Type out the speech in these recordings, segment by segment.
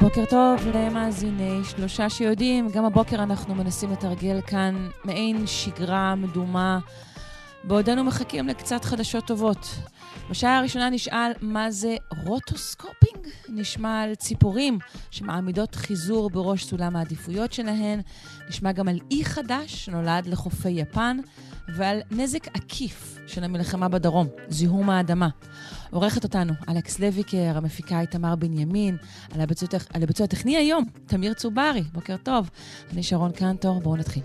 בוקר טוב למאזיני שלושה שיודעים. גם הבוקר אנחנו מנסים לתרגל כאן מעין שגרה מדומה, בעודנו מחכים לקצת חדשות טובות. בשעה הראשונה נשאל מה זה rotoscoping. נשמע על ציפורים שמעמידות חיזור בראש סולם העדיפויות שלהן. נשמע גם על אי חדש שנולד לחופי יפן, ועל נזק עקיף של המלחמה בדרום, זיהום האדמה. עורכת אותנו אלכס לויקר, המפיקה איתמר בנימין, על הביצוע, הטכני היום, תמיר צוברי. בוקר טוב. אני שרון קנטור, בואו נתחיל.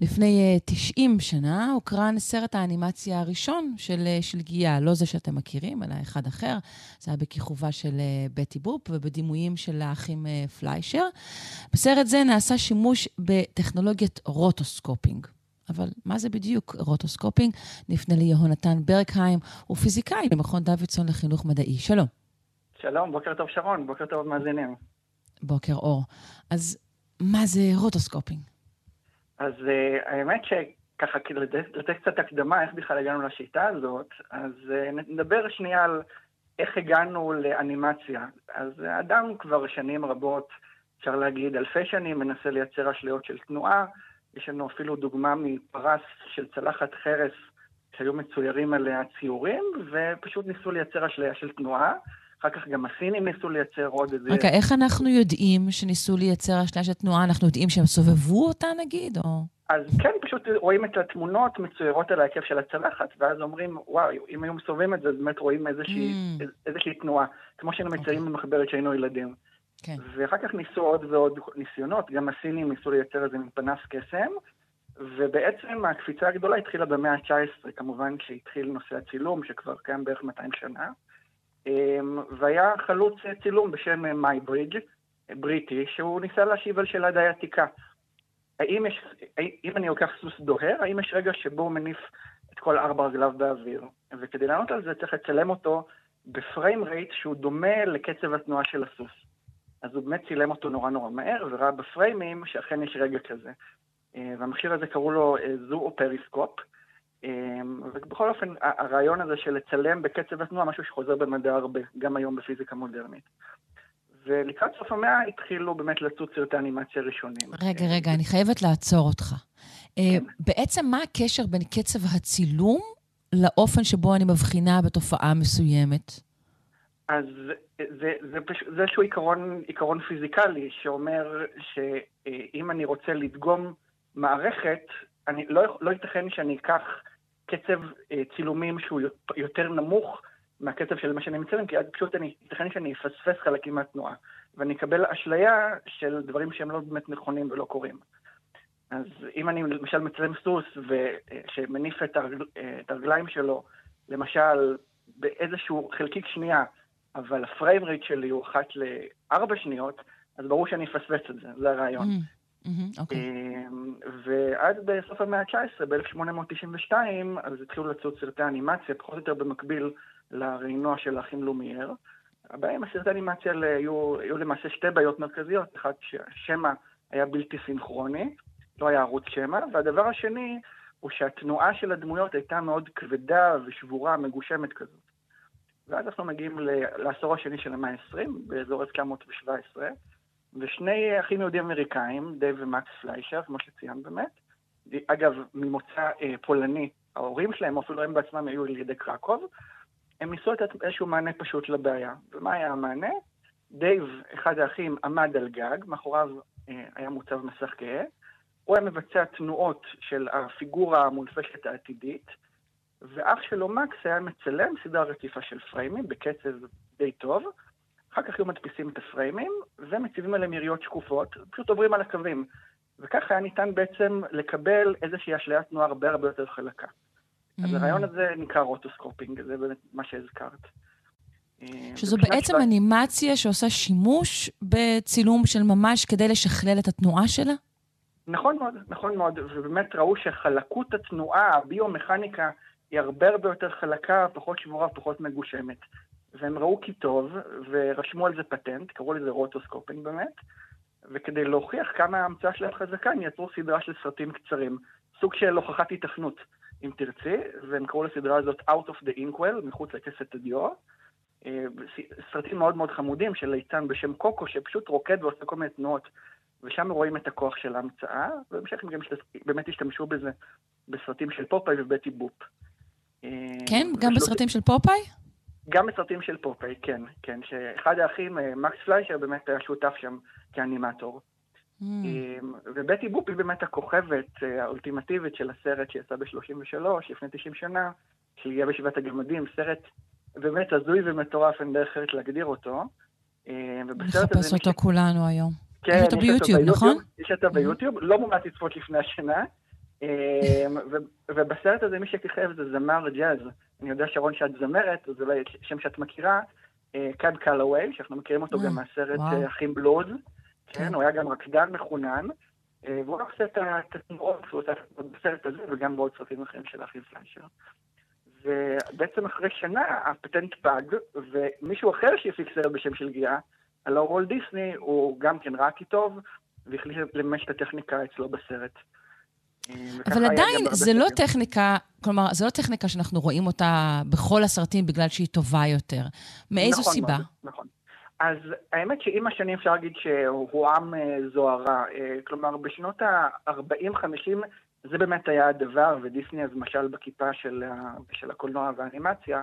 לפני אה, 90 שנה הוקרן סרט האנימציה הראשון של, אה, שלגיה, לא זה שאתם מכירים, אלא אחד אחר. זה היה בכיכובה של אה, בטי בופ ובדימויים של האחים פליישר. בסרט זה נעשה שימוש בטכנולוגיית rotoscoping. אבל מה זה בדיוק rotoscoping? נפנה ליהונתן ברקהיים, הוא פיזיקאי במכון דוידסון לחינוך מדעי. שלום. שלום, בוקר טוב שרון, בוקר טוב מאזינים. בוקר אור. אז מה זה rotoscoping? אז אה, האמת שככה, כאילו, לתת קצת הקדמה, איך בכלל הגענו לשיטה הזאת, אז אה, נדבר שנייה על איך הגענו לאנימציה. אז אדם כבר שנים רבות, אפשר להגיד אלפי שנים, מנסה לייצר אשליות של תנועה. יש לנו אפילו דוגמה מפרס של צלחת חרס שהיו מצוירים עליה ציורים, ופשוט ניסו לייצר אשליה של תנועה. אחר כך גם הסינים ניסו לייצר עוד איזה... רגע, איך אנחנו יודעים שניסו לייצר אשליה של תנועה? אנחנו יודעים שהם סובבו אותה נגיד, או... אז כן, פשוט רואים את התמונות מצוירות על ההיקף של הצלחת, ואז אומרים, וואו, אם היו מסובבים את זה, אז באמת רואים איזושהי, mm. איזושהי תנועה, כמו שהיינו מציירים okay. אוקיי. במחברת שהיינו ילדים. כן. ואחר כך ניסו עוד ועוד ניסיונות, גם הסינים ניסו לייצר איזה פנס קסם, ובעצם הקפיצה הגדולה התחילה במאה ה-19, כמובן כשהתחיל נושא הצילום, שכבר קיים בערך 200 שנה. אמ, והיה חלוץ צילום בשם מייברידג', בריטי, שהוא ניסה להשיב על שאלה די עתיקה. האם יש, אם אני לוקח סוס דוהר, האם יש רגע שבו הוא מניף את כל ארבע רגליו באוויר? וכדי לענות על זה צריך לצלם אותו ב-frame rate שהוא דומה לקצב התנועה של הסוס. אז הוא באמת צילם אותו נורא נורא מהר, וראה בפריימים שאכן יש רגע כזה. אה, והמכשיר הזה קראו לו אה, זואופרקסיסקופ. אמ, ובכל אופן, הרעיון הזה של לצלם בקצב התנועה, משהו שחוזר במדע הרבה, גם היום בפיזיקה מודרנית. ולקראת סוף המאה התחילו באמת לצוץ סרטי אנימציה ראשונים. רגע, רגע, אני חייבת לעצור אותך. אה, כן. בעצם מה הקשר בין קצב הצילום לאופן שבו אני מבחינה בתופעה מסוימת? אז זה, זה, פש... זה איזשהו עיקרון, עיקרון פיזיקלי שאומר שאם אני רוצה לדגום מערכת, אני, לא, לא ייתכן שאני אקח קצב אה, צילומים שהוא יותר נמוך מהקצב של מה שאני מצלם, כי פשוט אני, ייתכן שאני אפספס חלקים מהתנועה, ואני אקבל אשליה של דברים שהם לא באמת נכונים ולא קורים. אז אם אני למשל מצלם סוס אה, שמניף את, הרגל, אה, את הרגליים שלו, למשל באיזשהו חלקיק שנייה, אבל הפריים רייט שלי הוא אחת לארבע שניות, אז ברור שאני אפספס את זה, זה הרעיון. Mm. Mm-hmm, אוקיי. אמ, ואז בסוף המאה ה-19, ב-1892, אז התחילו לצוד סרטי אנימציה, פחות או יותר במקביל לרעינוע של האחים לומייר. הבעיה עם הסרטי אנימציה היו, היו למעשה שתי בעיות מרכזיות, אחת שהשמע היה בלתי סינכרוני, לא היה ערוץ שמע, והדבר השני הוא שהתנועה של הדמויות הייתה מאוד כבדה ושבורה, מגושמת כזאת. ואז אנחנו מגיעים לעשור השני של המאה ה-20, באזור 1917, ושני אחים יהודים אמריקאים, דייב ומקס פליישר, כמו שציינת באמת, אגב, ממוצא אה, פולני, ההורים שלהם, אפילו הם בעצמם היו על ידי קרקוב, הם ניסו לתת איזשהו מענה פשוט לבעיה. ומה היה המענה? דייב, אחד האחים, עמד על גג, מאחוריו אה, היה מוצב מסך כהה, הוא היה מבצע תנועות של הפיגורה המונפשת העתידית, ואח שלו מקס היה מצלם סדרה רציפה של פריימים בקצב די טוב, אחר כך היו מדפיסים את הפריימים ומציבים עליהם יריעות שקופות, פשוט עוברים על הקווים. וככה היה ניתן בעצם לקבל איזושהי אשליית תנועה הרבה הרבה יותר חלקה. מממ. אז הרעיון הזה נקרא rotoscoping, זה באמת מה שהזכרת. שזו בעצם שבא... אנימציה שעושה שימוש בצילום של ממש כדי לשכלל את התנועה שלה? נכון מאוד, נכון מאוד, ובאמת ראו שחלקות התנועה, הביומכניקה, היא הרבה הרבה יותר חלקה, פחות שבורה, פחות מגושמת. והם ראו כי טוב, ורשמו על זה פטנט, קראו לזה rotoscoping באמת, וכדי להוכיח כמה ההמצאה שלהם חזקה, הם יצרו סדרה של סרטים קצרים, סוג של הוכחת היתכנות, אם תרצי, והם קראו לסדרה הזאת Out of the Inkwell, מחוץ לכסת הדיו. אה, סרטים מאוד מאוד חמודים של ליצן בשם קוקו, שפשוט רוקד ועושה כל מיני תנועות, ושם רואים את הכוח של ההמצאה, ובהמשך הם גם באמת השתמשו בזה בסרטים של פופאי ובטי בופ. אה, כן? גם בסרטים של פופאי? גם בסרטים של פופאי, כן, כן, שאחד האחים, אה, מקס פליישר, באמת היה שותף שם כאנימטור. Mm. ובטי בופ היא באמת הכוכבת האולטימטיבית של הסרט שיצא ב-33, לפני 90 שנה, של יהיה בשבעת הגמדים, סרט באמת הזוי ומטורף, אין דרך אחרת להגדיר אותו. אה, נחפש אותו כולנו היום. כן, יש אותו ביוטיוב, נכון? יש אותו ביוטיוב, לא מומלץ לצפות לפני השנה. אה, ובסרט הזה מי שכיכב זה זמר ג'אז. אני יודע, שרון, שאת זמרת, זה אולי שם שאת מכירה, קאד קלווי, שאנחנו מכירים אותו גם מהסרט אחים בלוז. כן, כן, הוא היה גם רקדן מחונן, והוא עושה את התנועות, הוא עושה בסרט הזה וגם בעוד סרטים אחרים של אחים פליישר. ובעצם אחרי שנה הפטנט פג, ומישהו אחר שהפיק סרט בשם של גיאה, הלא רול דיסני, הוא גם כן ראה כי טוב, והחליט לממש את הטכניקה אצלו בסרט. אבל עדיין, זה לא טכניקה, כלומר, זו לא טכניקה שאנחנו רואים אותה בכל הסרטים בגלל שהיא טובה יותר. מאיזו נכון סיבה? מאוד, נכון. אז האמת שעם השנים אפשר להגיד שהוא עם אה, זוהרה. אה, כלומר, בשנות ה-40-50 זה באמת היה הדבר, ודיסני אז משל בכיפה של, של הקולנוע והאנימציה,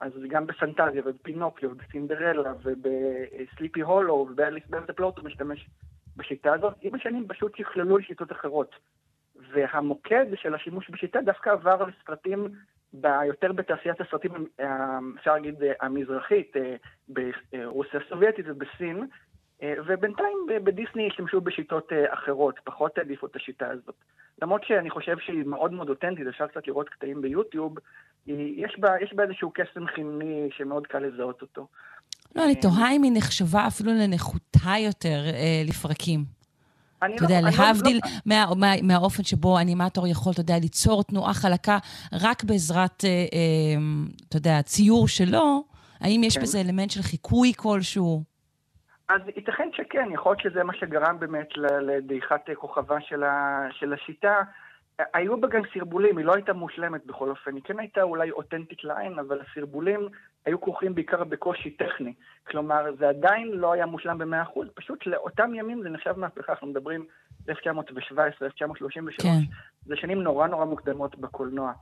אז גם בפנטזיה ובפינוקיו ובסינדרלה ובסליפי הולו ובאליס בארץ הוא משתמש בשיטה הזאת. עם השנים פשוט שכללו לשיטות אחרות. והמוקד של השימוש בשיטה דווקא עבר לסרטים יותר בתעשיית הסרטים, אפשר להגיד, המזרחית, ברוסיה הסובייטית ובסין, ובינתיים בדיסני השתמשו בשיטות אחרות, פחות העדיפו את השיטה הזאת. למרות שאני חושב שהיא מאוד מאוד אותנטית, אפשר קצת לראות קטעים ביוטיוב, יש בה, יש בה איזשהו קסם חימני שמאוד קל לזהות אותו. לא, אני תוהה אם היא נחשבה אפילו לנחותה יותר אה, לפרקים. אתה יודע, לא, לא- להבדיל לא... מה, מה, מהאופן שבו אנימטור יכול, אתה יודע, ליצור תנועה חלקה רק בעזרת, אה, אה, אתה יודע, ציור שלו, האם יש כן. בזה אלמנט של חיקוי כלשהו? אז ייתכן שכן, יכול להיות שזה מה שגרם באמת לדעיכת כוכבה של, ה, של השיטה. היו בה גם סרבולים, היא לא הייתה מושלמת בכל אופן, היא כן הייתה אולי אותנטית לעין, אבל הסרבולים היו כרוכים בעיקר בקושי טכני. כלומר, זה עדיין לא היה מושלם ב-100%, פשוט לאותם ימים זה נחשב מהפכה, אנחנו מדברים 1917, 1933, כן. זה שנים נורא נורא מוקדמות בקולנוע.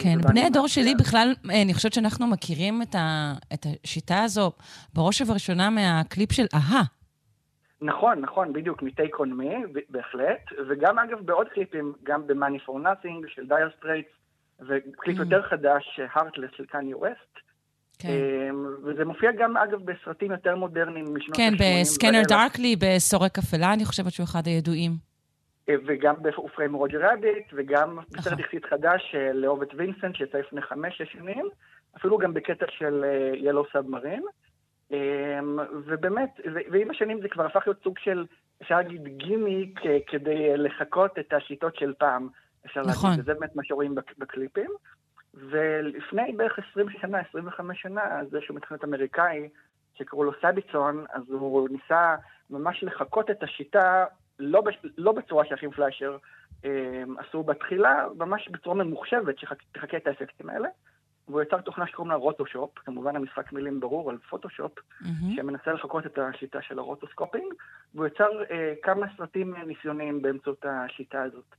כן, בני הדור שלי בכלל, אה, אני חושבת שאנחנו מכירים את, ה, את השיטה הזו בראש ובראשונה מהקליפ של A-ha. נכון, נכון, בדיוק, מ-Take on me, בהחלט, וגם אגב בעוד קליפים, גם ב-Money for Nothing של Dire Straits, וקליפ מממ. יותר חדש, Heartless של קניה ווסט. כן. אמ, וזה מופיע גם, אגב, בסרטים יותר מודרניים משנות ה-80. כן, ב-Scanner Darkly, בסורק אפלה, אני חושבת שהוא אחד הידועים. אה, וגם ב-Framed Roger Rabbit, וגם בסרט נכון. יחסית חדש, אה, לאהוב את וינסנט, שיצא לפני חמש-שש שנים, אפילו גם בקטע של Yellow אה, Submarine. אמ, ובאמת, ועם השנים זה כבר הפך להיות סוג של, אפשר להגיד, גימיק כדי לחקות את השיטות של פעם, אפשר נכון. להגיד, וזה באמת מה שרואים בקליפים. ולפני בערך 20 שנה, 25 שנה, זה איזשהו מתכנת אמריקאי שקראו לו סביסטון, אז הוא ניסה ממש לחקות את השיטה לא, בש... לא בצורה שאחים פליישר אה, עשו בתחילה, ממש בצורה ממוחשבת שתחקה את האפקטים האלה. והוא יצר תוכנה שקוראים לה Rotoshop, כמובן המשחק מילים ברור על פוטושופ, מ-הממ. שמנסה לחקות את השיטה של ה-rotoscoping, והוא יצר אה, כמה סרטים ניסיוניים באמצעות השיטה הזאת.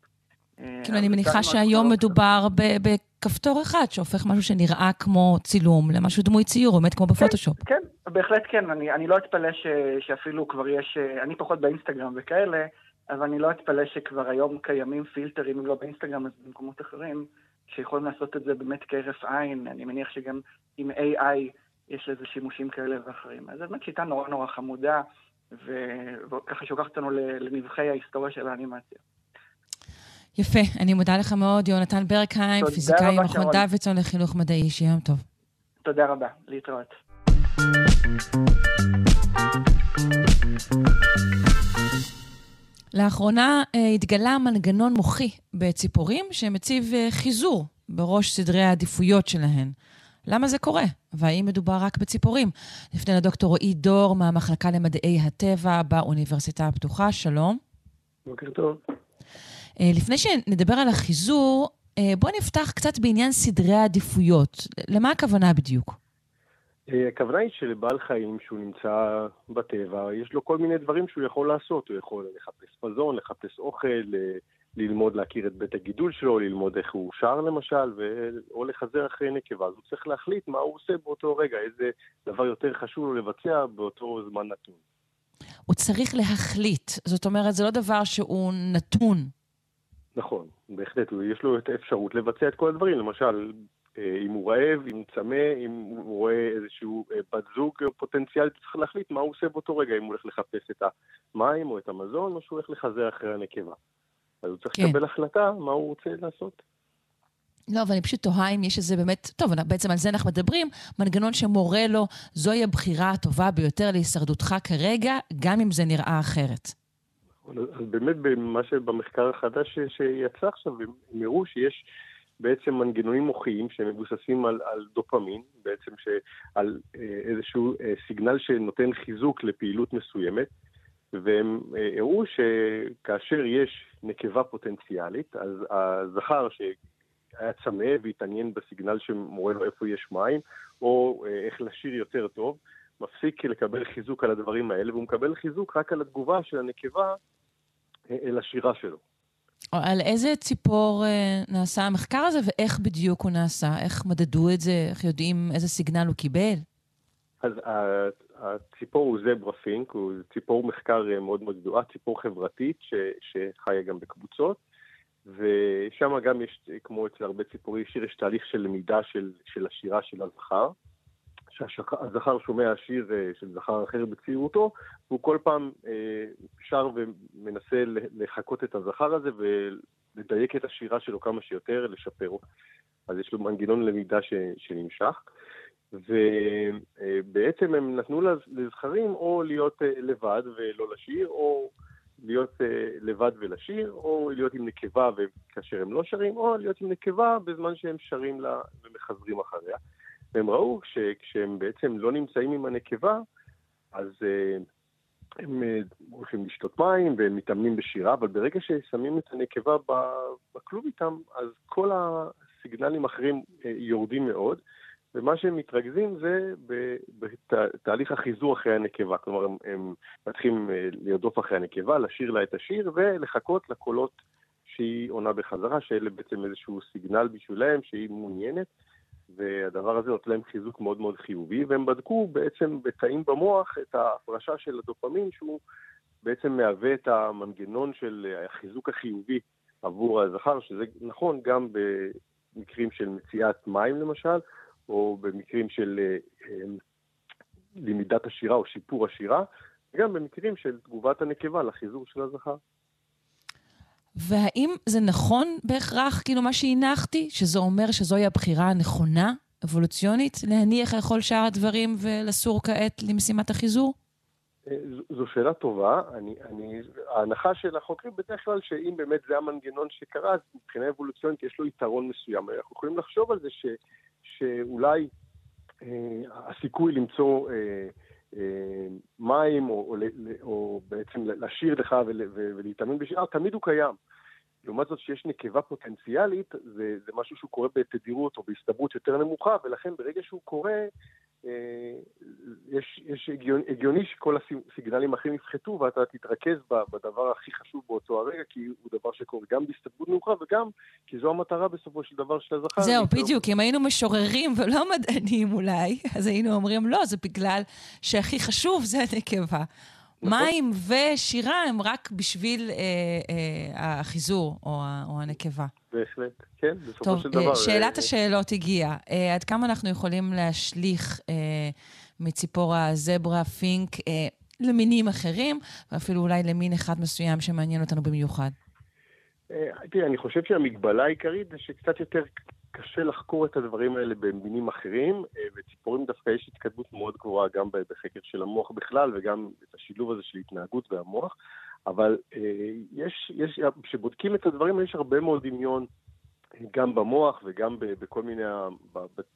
כאילו, אני מניחה שהיום מדובר בכפתור אחד שהופך משהו שנראה כמו צילום למשהו דמוי ציור, באמת כמו בפוטושופ. כן, כן, בהחלט כן. אני, אני לא אתפלא ש, שאפילו כבר יש, אה, אני פחות באינסטגרם וכאלה, אבל אני לא אתפלא שכבר היום קיימים פילטרים, אם לא באינסטגרם אז במקומות אחרים, שיכולים לעשות את זה באמת כהרף עין. אני מניח שגם עם AI יש לזה שימושים כאלה ואחרים. אז זו באמת שיטה נורא נורא חמודה, וככה שולחת אותנו לנבחי ההיסטוריה של האנימציה. יפה, אני מודה לך מאוד, יונתן ברקהיים, פיזיקאי ממכון דוידסון לחינוך מדעי, שיהיה יום טוב. תודה רבה, להתראות. לאחרונה אה, התגלה מנגנון מוחי בציפורים שמציב אה, חיזור בראש סדרי העדיפויות שלהן. למה זה קורה? והאם מדובר רק בציפורים? נפנה לדוקטור רועי דור מהמחלקה למדעי הטבע באוניברסיטה הפתוחה. שלום. בוקר טוב. אה, לפני שנדבר על החיזור, אה, בואו נפתח קצת בעניין סדרי העדיפויות. למה הכוונה בדיוק? אה, הכוונה היא שלבעל חיים שהוא נמצא בטבע, יש לו כל מיני דברים שהוא יכול לעשות. הוא יכול לחפש מזון, לחפש אוכל, ללמוד להכיר את בית הגידול שלו, ללמוד איך הוא שר למשל, ו... או לחזר אחרי נקבה. אז הוא צריך להחליט מה הוא עושה באותו רגע, איזה דבר יותר חשוב לו לבצע באותו זמן נתון. הוא צריך להחליט. זאת אומרת, זה לא דבר שהוא נתון. נכון, בהחלט. יש לו את האפשרות לבצע את כל הדברים. למשל, אה, אם הוא רעב, אם הוא צמא, אם הוא רואה איזשהו אה, בת זוג פוטנציאלית, צריך להחליט מה הוא עושה באותו רגע, אם הוא הולך לחפש את המים או את המזון, או שהוא הולך לחזר אחרי הנקבה. אז הוא צריך כן. לקבל החלטה מה הוא רוצה לעשות. לא, אבל אני פשוט תוהה אם יש איזה באמת, טוב, בעצם על זה אנחנו מדברים, מנגנון שמורה לו, זוהי הבחירה הטובה ביותר להישרדותך כרגע, גם אם זה נראה אחרת. אז באמת, במה שבמחקר החדש שיצא עכשיו, הם הראו שיש בעצם מנגנונים מוחיים שמבוססים על, על דופמין, בעצם על אה, איזשהו אה, סיגנל שנותן חיזוק לפעילות מסוימת. והם אה, הראו שכאשר יש נקבה פוטנציאלית, אז הזכר שהיה צמא והתעניין בסיגנל שמורה לו איפה יש מים, או איך לשיר יותר טוב, מפסיק לקבל חיזוק על הדברים האלה, והוא מקבל חיזוק רק על התגובה של הנקבה אל השירה שלו. על איזה ציפור נעשה המחקר הזה ואיך בדיוק הוא נעשה? איך מדדו את זה? איך יודעים איזה סיגנל הוא קיבל? אז הציפור הוא זברה פינק, הוא ציפור מחקר אה, מאוד מאוד ידועה, ציפור חברתית ש, שחיה גם בקבוצות, ושם גם יש, כמו אצל הרבה ציפורי שיר, יש תהליך של למידה של, של השירה של הזכר. שהזכר שומע שיר אה, של זכר אחר בצעירותו, והוא כל פעם אה, שר ומנסה לחקות את הזכר הזה ולדייק את השירה שלו כמה שיותר, לשפר. אז יש לו מנגנון למידה שנמשך. ובעצם הם נתנו לזכרים או להיות אה, לבד ולא לשיר, או להיות אה, לבד ולשיר, או להיות עם נקבה כאשר הם לא שרים, או להיות עם נקבה בזמן שהם שרים לה ומחזרים אחריה. והם ראו שכשהם בעצם לא נמצאים עם הנקבה, אז אה, הם הולכים לשתות מים והם מתאמנים בשירה, אבל ברגע ששמים את הנקבה בכלוב איתם, אז כל הסיגנלים האחרים יורדים מאוד. ומה שהם מתרכזים זה בתהליך החיזור אחרי הנקבה. כלומר, הם, הם מתחילים אה, לרדוף אחרי הנקבה, לשיר לה את השיר ולחכות לקולות שהיא עונה בחזרה, שאלה בעצם איזשהו סיגנל בשבילם שהיא מעוניינת, והדבר הזה נותן להם חיזוק מאוד מאוד חיובי, והם בדקו בעצם בתאים במוח את ההפרשה של הדופמין, שהוא בעצם מהווה את המנגנון של החיזוק החיובי עבור הזכר, שזה נכון גם במקרים של מציאת מים למשל, או במקרים של אה, אה, למידת השירה או שיפור השירה, וגם במקרים של תגובת הנקבה לחיזור של הזכר. והאם זה נכון בהכרח, כאילו מה שהנחתי, שזה אומר שזוהי הבחירה הנכונה, אבולוציונית, להניח לכל שאר הדברים ולסור כעת למשימת החיזור? אה, זו שאלה טובה. אני, אני, ההנחה של החוקרים בדרך כלל שאם באמת זה המנגנון שקרה, אז מבחינה אבולוציונית יש לו יתרון מסוים. אנחנו יכולים לחשוב על זה ש... שאולי אה, הסיכוי למצוא אה, אה, מים, או, או, או בעצם לשיר לך ול, ולהתאמן בשירה, תמיד הוא קיים. לעומת זאת שיש נקבה פוטנציאלית, זה, זה משהו שהוא קורה בתדירות או בהסתברות יותר נמוכה, ולכן ברגע שהוא קורה, אה, יש, יש הגיוני, הגיוני שכל הסיגנלים האחרים יפחתו ואתה תתרכז בדבר הכי חשוב באותו הרגע, כי הוא דבר שקורה גם בהסתברות נמוכה וגם כי זו המטרה בסופו של דבר של הזכר. זהו, בדיוק. אם היינו משוררים ולא מדענים אולי, אז היינו אומרים, לא, זה בגלל שהכי חשוב זה הנקבה. נכון. מים ושירה הם רק בשביל אה, אה, החיזור או, או הנקבה. בהחלט, כן, בסופו טוב, של דבר. טוב, אה, שאלת אה, השאלות הגיעה. אה, עד כמה אנחנו יכולים להשליך אה, מציפור הזברה פינק אה, למינים אחרים, ואפילו אולי למין אחד מסוים שמעניין אותנו במיוחד? אה, תראה, אני חושב שהמגבלה העיקרית זה שקצת יותר קשה לחקור את הדברים האלה במינים אחרים, וציפורים דווקא יש התקדמות מאוד גבוהה גם בחקר של המוח בכלל, וגם את השילוב הזה של התנהגות והמוח. אבל יש, יש, כשבודקים את הדברים יש הרבה מאוד דמיון גם במוח וגם בכל מיני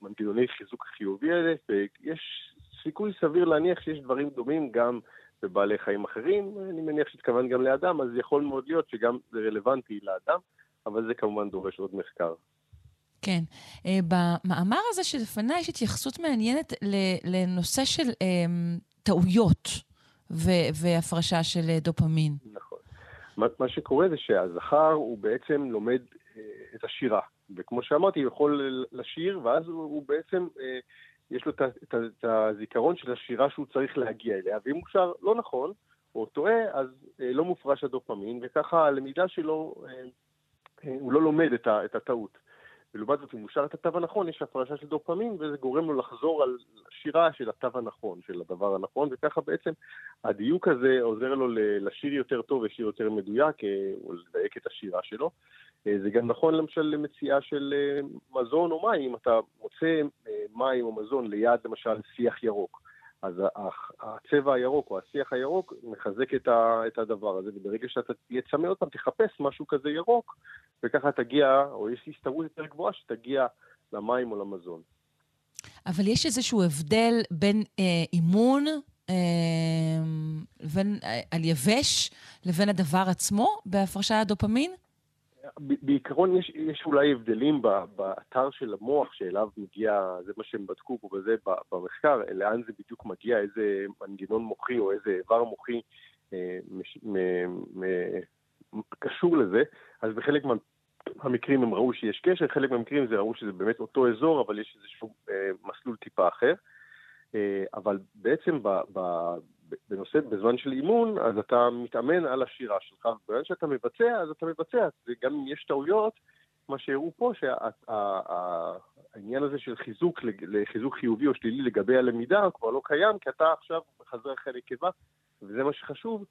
מנגנוני חיזוק החיובי האלה, ויש סיכוי סביר להניח שיש דברים דומים גם בבעלי חיים אחרים. אני מניח שהתכוון גם לאדם, אז יכול מאוד להיות שגם זה רלוונטי לאדם, אבל זה כמובן דורש עוד מחקר. כן. Uh, במאמר הזה שלפניי יש התייחסות מעניינת לנושא של uh, טעויות והפרשה של uh, דופמין. נכון. מה, שקורה זה שהזכר הוא בעצם לומד את השירה, וכמו שאמרתי, הוא יכול לשיר, ואז הוא, בעצם... יש לו את, הזיכרון של השירה שהוא צריך להגיע אליה, ואם הוא שר לא נכון, או טועה, אז אה, לא מופרש הדופמין, וככה הלמידה שלו, אה, אה, הוא לא לומד את הטעות. ולעומת זאת, אם הוא שר את התו הנכון, יש הפרשה של דופמין, וזה גורם לו לחזור על שירה של התו הנכון, של הדבר הנכון, וככה בעצם הדיוק הזה עוזר לו לשיר יותר טוב ושיר יותר מדויק, אה, או לדייק את השירה שלו. אה, זה גם נכון למשל למציאה של אה, מזון או מים, אם אתה מוצא מים או מזון ליד למשל שיח ירוק. אז הצבע הירוק או השיח הירוק מחזק את, הדבר הזה, וברגע שאתה תהיה צמא עוד פעם, תחפש משהו כזה ירוק, וככה תגיע, או יש הסתברות יותר גבוהה שתגיע למים או למזון. אבל יש איזשהו הבדל בין אה, אימון אה, לבין, אה, על יבש לבין הדבר עצמו בהפרשת הדופמין? בעיקרון יש, יש אולי הבדלים באתר של המוח שאליו מגיע, זה מה שהם בדקו פה וזה במחקר, לאן זה בדיוק מגיע, איזה מנגנון מוחי או איזה איבר מוחי אה, מש, מ, מ, קשור לזה, אז בחלק מהמקרים הם ראו שיש קשר, חלק מהמקרים זה ראו שזה באמת אותו אזור, אבל יש איזשהו אה, מסלול טיפה אחר. אה, אבל בעצם ב, ב, בנושא, בזמן של אימון, אז אתה מתאמן על השירה שלך, ובזמן שאתה מבצע, אז אתה מבצע. וגם אם יש טעויות, מה שהראו פה, שהעניין הזה של חיזוק, לחיזוק חיובי או שלילי לגבי הלמידה, כבר לא קיים, כי אתה עכשיו מחזר אחרי נקבה, וזה מה שחשוב.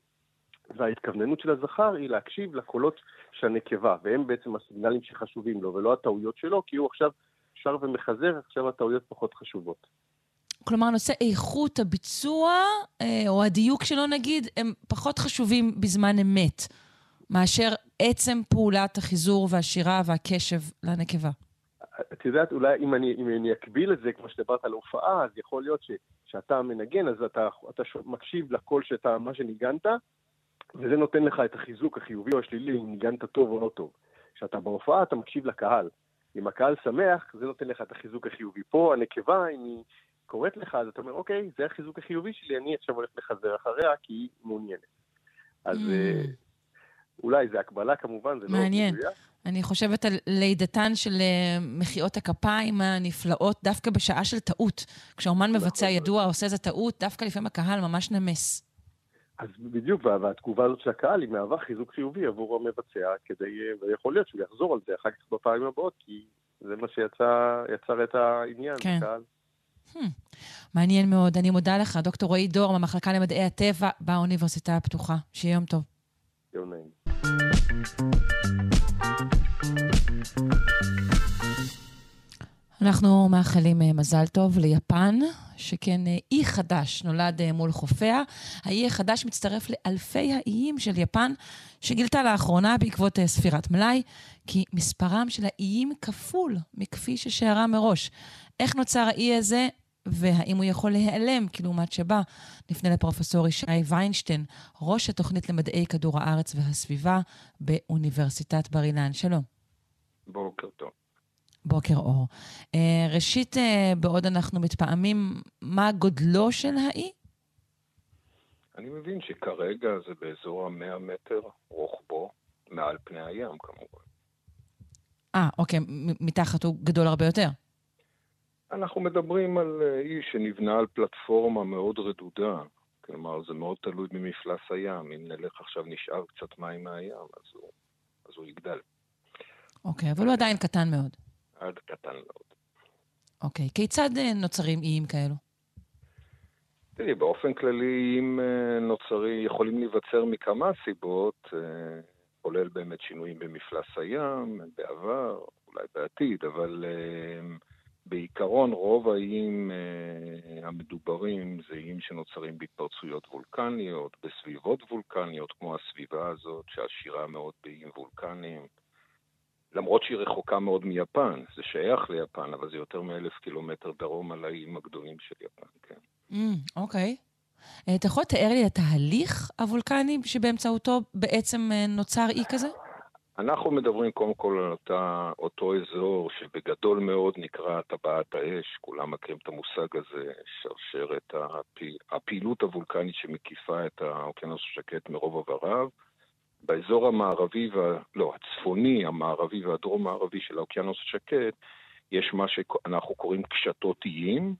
וההתכווננות של הזכר היא להקשיב לקולות של הנקבה, והם בעצם הסיגנלים שחשובים לו, ולא הטעויות שלו, כי הוא עכשיו שר ומחזר, עכשיו הטעויות פחות חשובות. כלומר, נושא איכות הביצוע, אה, או הדיוק שלו נגיד, הם פחות חשובים בזמן אמת, מאשר עצם פעולת החיזור והשירה והקשב לנקבה. את יודעת, אולי אם אני, אם אני אקביל את זה, כמו שדיברת על הופעה, אז יכול להיות ש, שאתה מנגן, אז אתה, אתה מקשיב לקול שאתה, מה שניגנת, וזה נותן לך את החיזוק החיובי או השלילי, אם ניגנת טוב או לא טוב. כשאתה בהופעה, אתה מקשיב לקהל. אם הקהל שמח, זה נותן לך את החיזוק החיובי. פה הנקבה, אם היא קוראת לך, אז אתה אומר, אוקיי, זה החיזוק החיובי שלי, אני עכשיו הולך לחזר אחריה כי היא מעוניינת. אז mm. אה, אולי זה הקבלה כמובן, זה מעניין. לא מדויק. אני חושבת על לידתן של אה, מחיאות הכפיים הנפלאות דווקא בשעה של טעות. כשאומן נכון. מבצע ידוע עושה איזה טעות, דווקא לפעמים הקהל ממש נמס. אז בדיוק, והתגובה הזאת של הקהל היא מהווה חיזוק חיובי עבור המבצע, כדי, אה, ויכול להיות שהוא יחזור על זה אחר כך בפעמים הבאות, כי זה מה שיצר את העניין, כן. הקהל. Hmm, מעניין מאוד. אני מודה לך, דוקטור רועי דור, מהמחלקה למדעי הטבע באוניברסיטה הפתוחה. שיהיה יום טוב. יום נעים. אנחנו מאחלים אה, מזל טוב ליפן, שכן אה, אי חדש נולד אה, מול חופיה. האי החדש מצטרף לאלפי האיים של יפן, שגילתה לאחרונה בעקבות ספירת מלאי, כי מספרם של האיים כפול מכפי ששערה מראש. איך נוצר האי הזה? והאם הוא יכול להיעלם, כי לעומת שבה נפנה לפרופסור ישי ויינשטיין, ראש התוכנית למדעי כדור הארץ והסביבה באוניברסיטת בר אילן. שלום. בוקר טוב. בוקר אור. Uh, ראשית, uh, בעוד אנחנו מתפעמים, מה גודלו של האי? אני מבין שכרגע זה באזור ה-100 מטר רוחבו, מעל פני הים כמובן. אה, אוקיי, מתחת הוא גדול הרבה יותר. אנחנו מדברים על אה, אי שנבנה על פלטפורמה מאוד רדודה. כלומר, זה מאוד תלוי במפלס הים. אם נלך עכשיו, נשאר קצת מים מהים, אז הוא, אז הוא יגדל. אוקיי, אבל הוא עדיין קטן מאוד. עד קטן מאוד. אוקיי, כיצד אה, נוצרים איים כאלו? תראי, באופן כללי איים אה, נוצרים, יכולים להיווצר מכמה סיבות. כולל באמת שינויים במפלס הים בעבר, אולי בעתיד, אבל uh, בעיקרון רוב האיים uh, המדוברים זה איים שנוצרים בהתפרצויות וולקניות, בסביבות וולקניות, כמו הסביבה הזאת, שעשירה מאוד באיים וולקניים. למרות שהיא רחוקה מאוד מיפן, זה שייך ליפן, אבל זה יותר מאלף קילומטר דרום על האיים הגדולים של יפן, כן. אוקיי. Mm, okay. אה, אתה יכול לתאר לי התהליך הוולקני שבאמצעותו בעצם אה, נוצר אי כזה? אנחנו מדברים קודם כל על אותה, אותו אזור שבגדול מאוד נקרא טבעת האש, כולם מכירים את המושג הזה, שרשרת הפי, הפעילות הוולקנית שמקיפה את האוקיינוס השקט מרוב עבריו. באזור המערבי, וה, לא, הצפוני, המערבי והדרום-מערבי של האוקיינוס השקט, יש מה שאנחנו קוראים קשתות איים,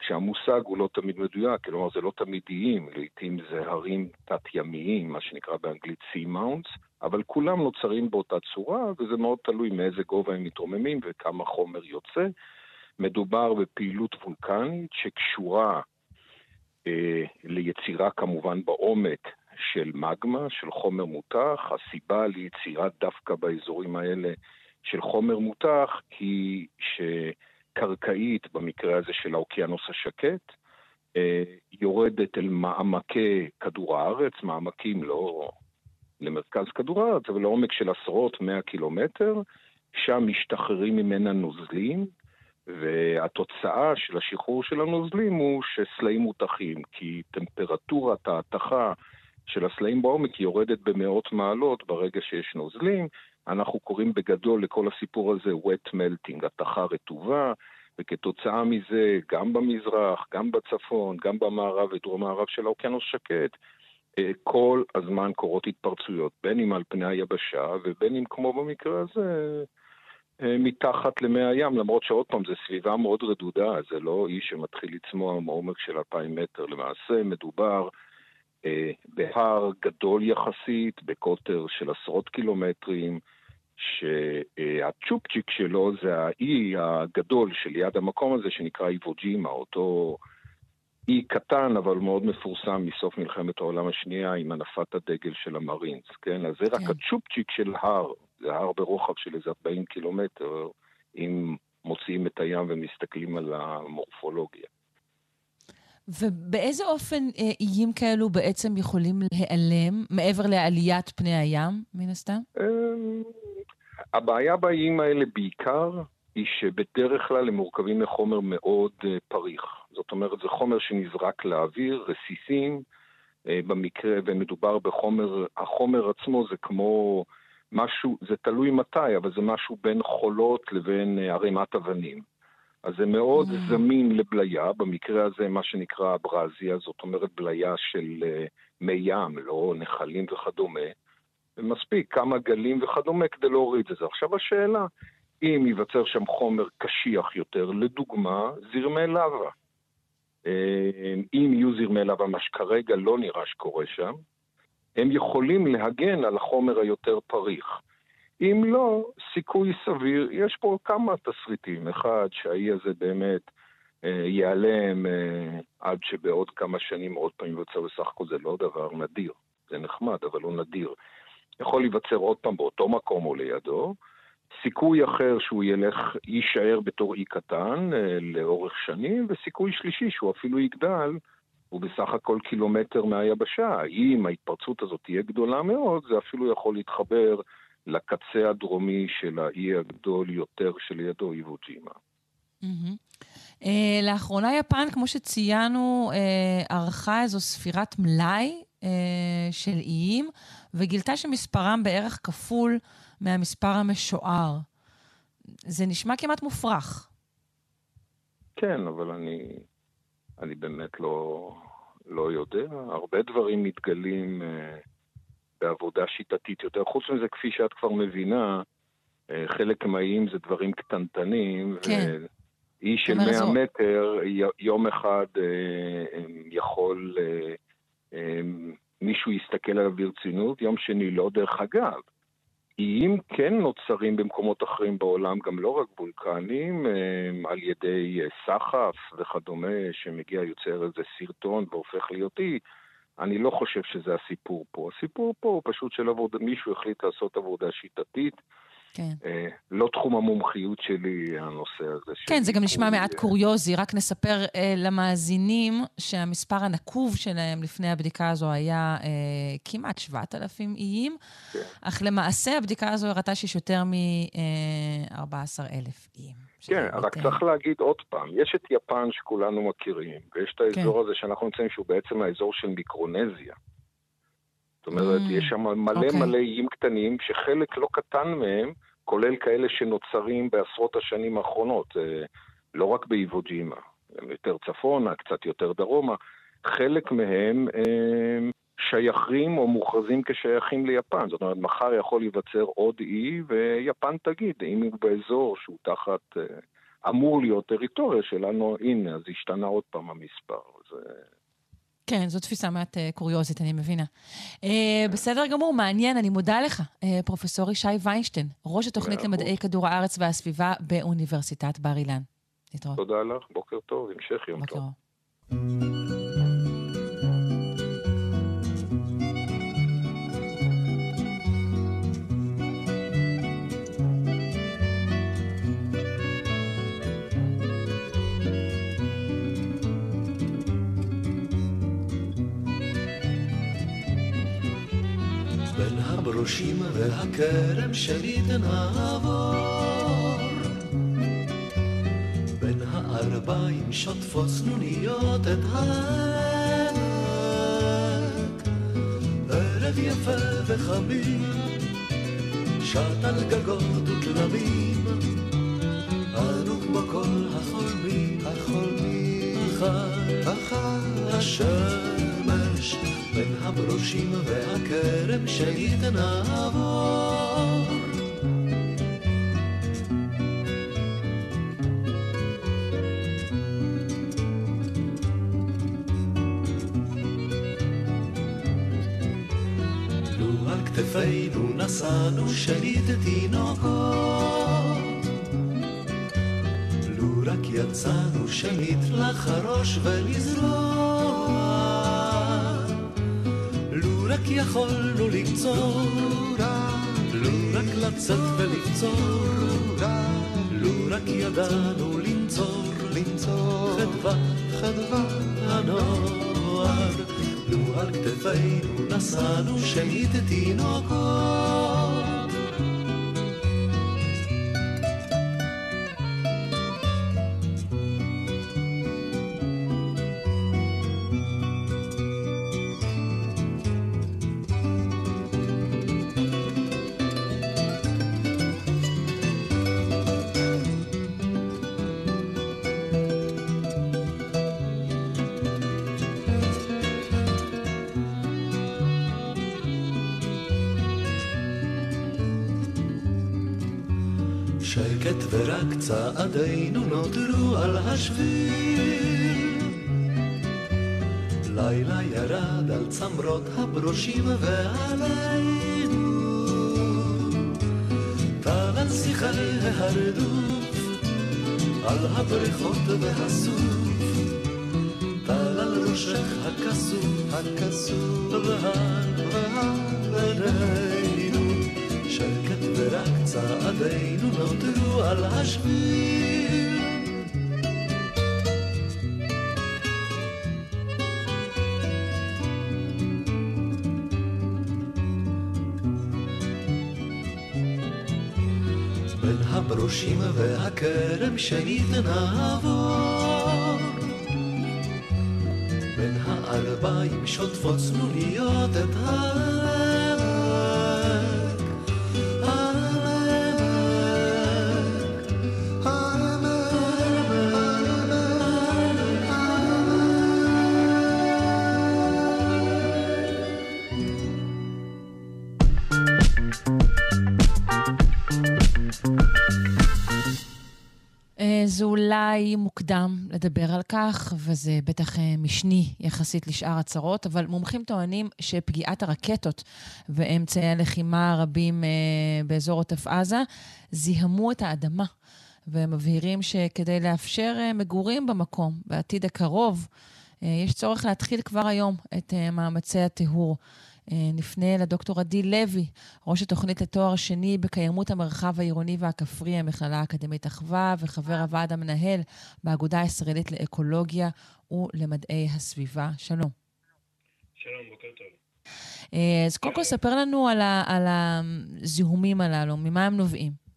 כשהמושג הוא לא תמיד מדויק, כלומר זה לא תמיד איים, לעיתים זה הרים תת-ימיים, מה שנקרא באנגלית sea mounts, אבל כולם נוצרים באותה צורה, וזה מאוד תלוי מאיזה גובה הם מתרוממים וכמה חומר יוצא. מדובר בפעילות וולקנית שקשורה אה, ליצירה כמובן בעומק של מגמה, של חומר מותח. הסיבה ליצירה דווקא באזורים האלה של חומר מותח היא ש... קרקעית, במקרה הזה של האוקיינוס השקט, אה, יורדת אל מעמקי כדור הארץ, מעמקים לא למרכז כדור הארץ, אבל לעומק של עשרות, מאה קילומטר, שם משתחררים ממנה נוזלים, והתוצאה של השחרור של הנוזלים הוא שסלעים מותחים, כי טמפרטורת ההתכה של הסלעים בעומק יורדת במאות מעלות ברגע שיש נוזלים, אנחנו קוראים בגדול לכל הסיפור הזה wet melting, התכה רטובה, וכתוצאה מזה, גם במזרח, גם בצפון, גם במערב ודרום מערב של האוקיינוס שקט, אה, כל הזמן קורות התפרצויות, בין אם על פני היבשה ובין אם כמו במקרה הזה, אה, מתחת למי הים, למרות שעוד פעם, זו סביבה מאוד רדודה, זה לא אי שמתחיל לצמוח מעומק של אלפיים מטר. למעשה מדובר אה, בהר גדול יחסית, בקוטר של עשרות קילומטרים, שהצ'ופצ'יק שלו זה האי הגדול שליד המקום הזה שנקרא איבוג'ימה, אותו אי קטן אבל מאוד מפורסם מסוף מלחמת העולם השנייה עם הנפת הדגל של המרינס, כן? אז זה רק כן. הצ'ופצ'יק של הר, זה הר ברוחב של איזה 40 קילומטר, אם מוציאים את הים ומסתכלים על המורפולוגיה. ובאיזה אופן אה, איים כאלו בעצם יכולים להיעלם, מעבר לעליית פני הים, מן הסתם? אמ, הבעיה באיים האלה בעיקר היא שבדרך כלל הם מורכבים מחומר מאוד uh, פריך. זאת אומרת, זה חומר שנזרק לאוויר, רסיסים, uh, במקרה, ומדובר בחומר, החומר עצמו זה כמו משהו, זה תלוי מתי, אבל זה משהו בין חולות לבין ערימת אבנים. אז זה מאוד mm. זמין לבליה, במקרה הזה מה שנקרא אברזיה, זאת אומרת בליה של uh, מי ים, לא נחלים וכדומה. ומספיק כמה גלים וכדומה כדי להוריד את זה. עכשיו השאלה, אם ייווצר שם חומר קשיח יותר, לדוגמה, זרמי לבה. אה, אם יהיו זרמי לבה, מה שכרגע לא נראה שקורה שם, הם יכולים להגן על החומר היותר פריך. אם לא, סיכוי סביר, יש פה כמה תסריטים. אחד, שהאי הזה באמת אה, ייעלם אה, עד שבעוד כמה שנים עוד פעם ייווצר, בסך הכל זה לא דבר נדיר. זה נחמד, אבל הוא נדיר. יכול להיווצר עוד פעם באותו מקום או לידו. סיכוי אחר שהוא ילך, יישאר בתור אי קטן אה, לאורך שנים, וסיכוי שלישי שהוא אפילו יגדל, הוא בסך הכל קילומטר מהיבשה. אם ההתפרצות הזאת תהיה גדולה מאוד, זה אפילו יכול להתחבר לקצה הדרומי של האי הגדול יותר שלידו, איבו ג'ימה. Mm-hmm. Uh, לאחרונה יפן, כמו שציינו, uh, ערכה איזו ספירת מלאי uh, של איים, וגילתה שמספרם בערך כפול מהמספר המשוער. זה נשמע כמעט מופרך. כן, אבל אני, אני באמת לא, לא יודע. הרבה דברים מתגלים uh, בעבודה שיטתית יותר. חוץ מזה, כפי שאת כבר מבינה, uh, חלק מהאיים זה דברים קטנטנים. כן. אי של 100 זו... מטר, יום אחד אה, יכול, אה, אה, מישהו יסתכל עליו ברצינות, יום שני לא. דרך אגב, איים כן נוצרים במקומות אחרים בעולם, גם לא רק וולקנים, אה, על ידי אה, סחף וכדומה, שמגיע, יוצר איזה סרטון והופך להיות אי. אני לא חושב שזה הסיפור פה. הסיפור פה הוא פשוט של עבודה, מישהו החליט לעשות עבודה שיטתית. כן. אה, לא תחום המומחיות שלי, הנושא הזה. כן, זה גם נשמע מעט קוריוזי. רק נספר אה, למאזינים שהמספר הנקוב שלהם לפני הבדיקה הזו היה אה, כמעט 7,000 איים, כן. אך למעשה הבדיקה הזו הראתה שיש יותר מ-14,000 איים. כן, רק אה, צריך להגיד עוד פעם, יש את יפן שכולנו מכירים, ויש את האזור כן. הזה שאנחנו נמצאים שהוא בעצם האזור של מיקרונזיה. זאת אומרת, Mm, יש שם מלא אוקיי. מלא איים קטנים, שחלק לא קטן מהם, כולל כאלה שנוצרים בעשרות השנים האחרונות, אה, לא רק באיבוג'ימה, יותר צפונה, קצת יותר דרומה, חלק מהם אה, שייכים או מוכרזים כשייכים ליפן. זאת אומרת, מחר יכול להיווצר עוד אי, ויפן תגיד, אם הוא באזור שהוא תחת... אה, אמור להיות טריטוריה שלנו, הנה, אז השתנה עוד פעם המספר. זה... כן, זו תפיסה מעט אה, קוריוזית, אני מבינה. אה, בסדר גמור, מעניין, אני מודה לך, אה, פרופסור ישי ויינשטיין, ראש התוכנית למדעי כדור הארץ והסביבה באוניברסיטת בר אילן. להתראות. תודה לך, בוקר טוב, המשך יום בוקר טוב. הברושים והכרם שלי תנעבור. בין הערביים שוטפות סנוניות את העמק. ערב יפה וחמים שט על גגות ותלמים אנו כמו כל החולמים החולמים אחר אחר בין הברושים והכרם שלי תנעבור לו על כתפינו נשאנו שליט תינוקות. לו רק יצאנו שנית לחרוש ולזרוע רק יכולנו לקצור לו רק לצאת ולקצור לו רק ידענו לנצור לנצור חדווה חדווה הנוער. לו על כתפינו נשאנו שנית תינוקות הברושים ועלינו. על שיחי ההרדוף, על הבריכות והסוף. על ראשך הכסוף, הכסוף עינינו. שקט ורק צעדינו נותרו על השביל. הברושים והכרם שנית נעבור בין הערביים שוטפות צנוניות את העמק אולי מוקדם לדבר על כך, וזה בטח אה, משני יחסית לשאר הצרות, אבל מומחים טוענים שפגיעת הרקטות ואמצעי הלחימה הרבים אה, באזור עוטף עזה זיהמו את האדמה, והם מבהירים שכדי לאפשר אה, מגורים במקום בעתיד הקרוב, יש צורך להתחיל כבר היום את מאמצי הטיהור. נפנה לדוקטור עדי לוי, ראש התוכנית לתואר שני בקיימות המרחב העירוני והכפרי, המכללה האקדמית אחווה, וחבר הוועד המנהל באגודה הישראלית לאקולוגיה ולמדעי הסביבה. שלום. שלום, בוקר טוב. אה, אז קודם כל ספר לנו על, ה, על הזיהומים הללו, ממה הם נובעים?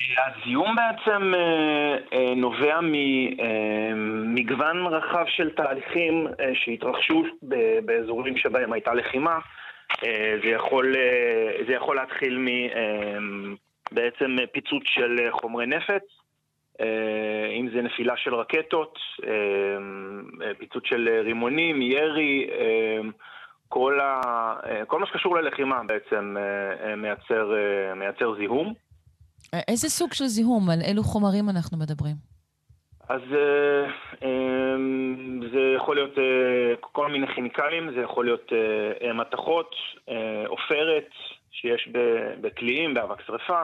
הזיהום בעצם אה, אה, נובע ממגוון רחב של תהליכים שהתרחשו באזורים שבהם הייתה לחימה. זה יכול, זה יכול להתחיל מבעצם פיצוץ של חומרי נפץ, אם זה נפילה של רקטות, פיצוץ של רימונים, ירי, כל, ה, כל מה שקשור ללחימה בעצם מייצר, מייצר זיהום. איזה סוג של זיהום? על אילו חומרים אנחנו מדברים? אז זה יכול להיות כל מיני כימיקלים, זה יכול להיות מתכות, עופרת שיש בקליעים, באבק שרפה.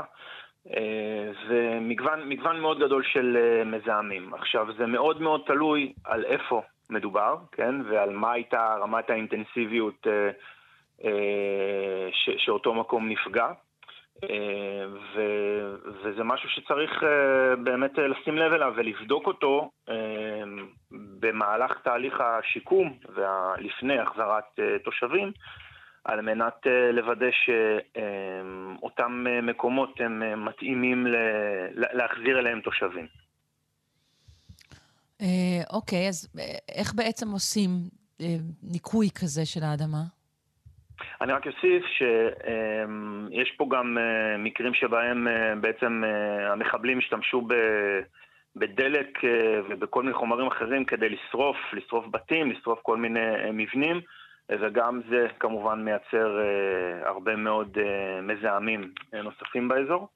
זה מגוון, מגוון מאוד גדול של מזהמים. עכשיו, זה מאוד מאוד תלוי על איפה מדובר, כן? ועל מה הייתה רמת האינטנסיביות ש, שאותו מקום נפגע. ו, וזה משהו שצריך באמת לשים לב אליו ולבדוק אותו במהלך תהליך השיקום ולפני החזרת תושבים. על מנת לוודא שאותם מקומות הם מתאימים להחזיר אליהם תושבים. אוקיי, אז איך בעצם עושים ניקוי כזה של האדמה? אני רק אוסיף שיש פה גם מקרים שבהם בעצם המחבלים השתמשו בדלק ובכל מיני חומרים אחרים כדי לשרוף, לשרוף בתים, לשרוף כל מיני מבנים. וגם זה כמובן מייצר הרבה מאוד מזהמים נוספים באזור.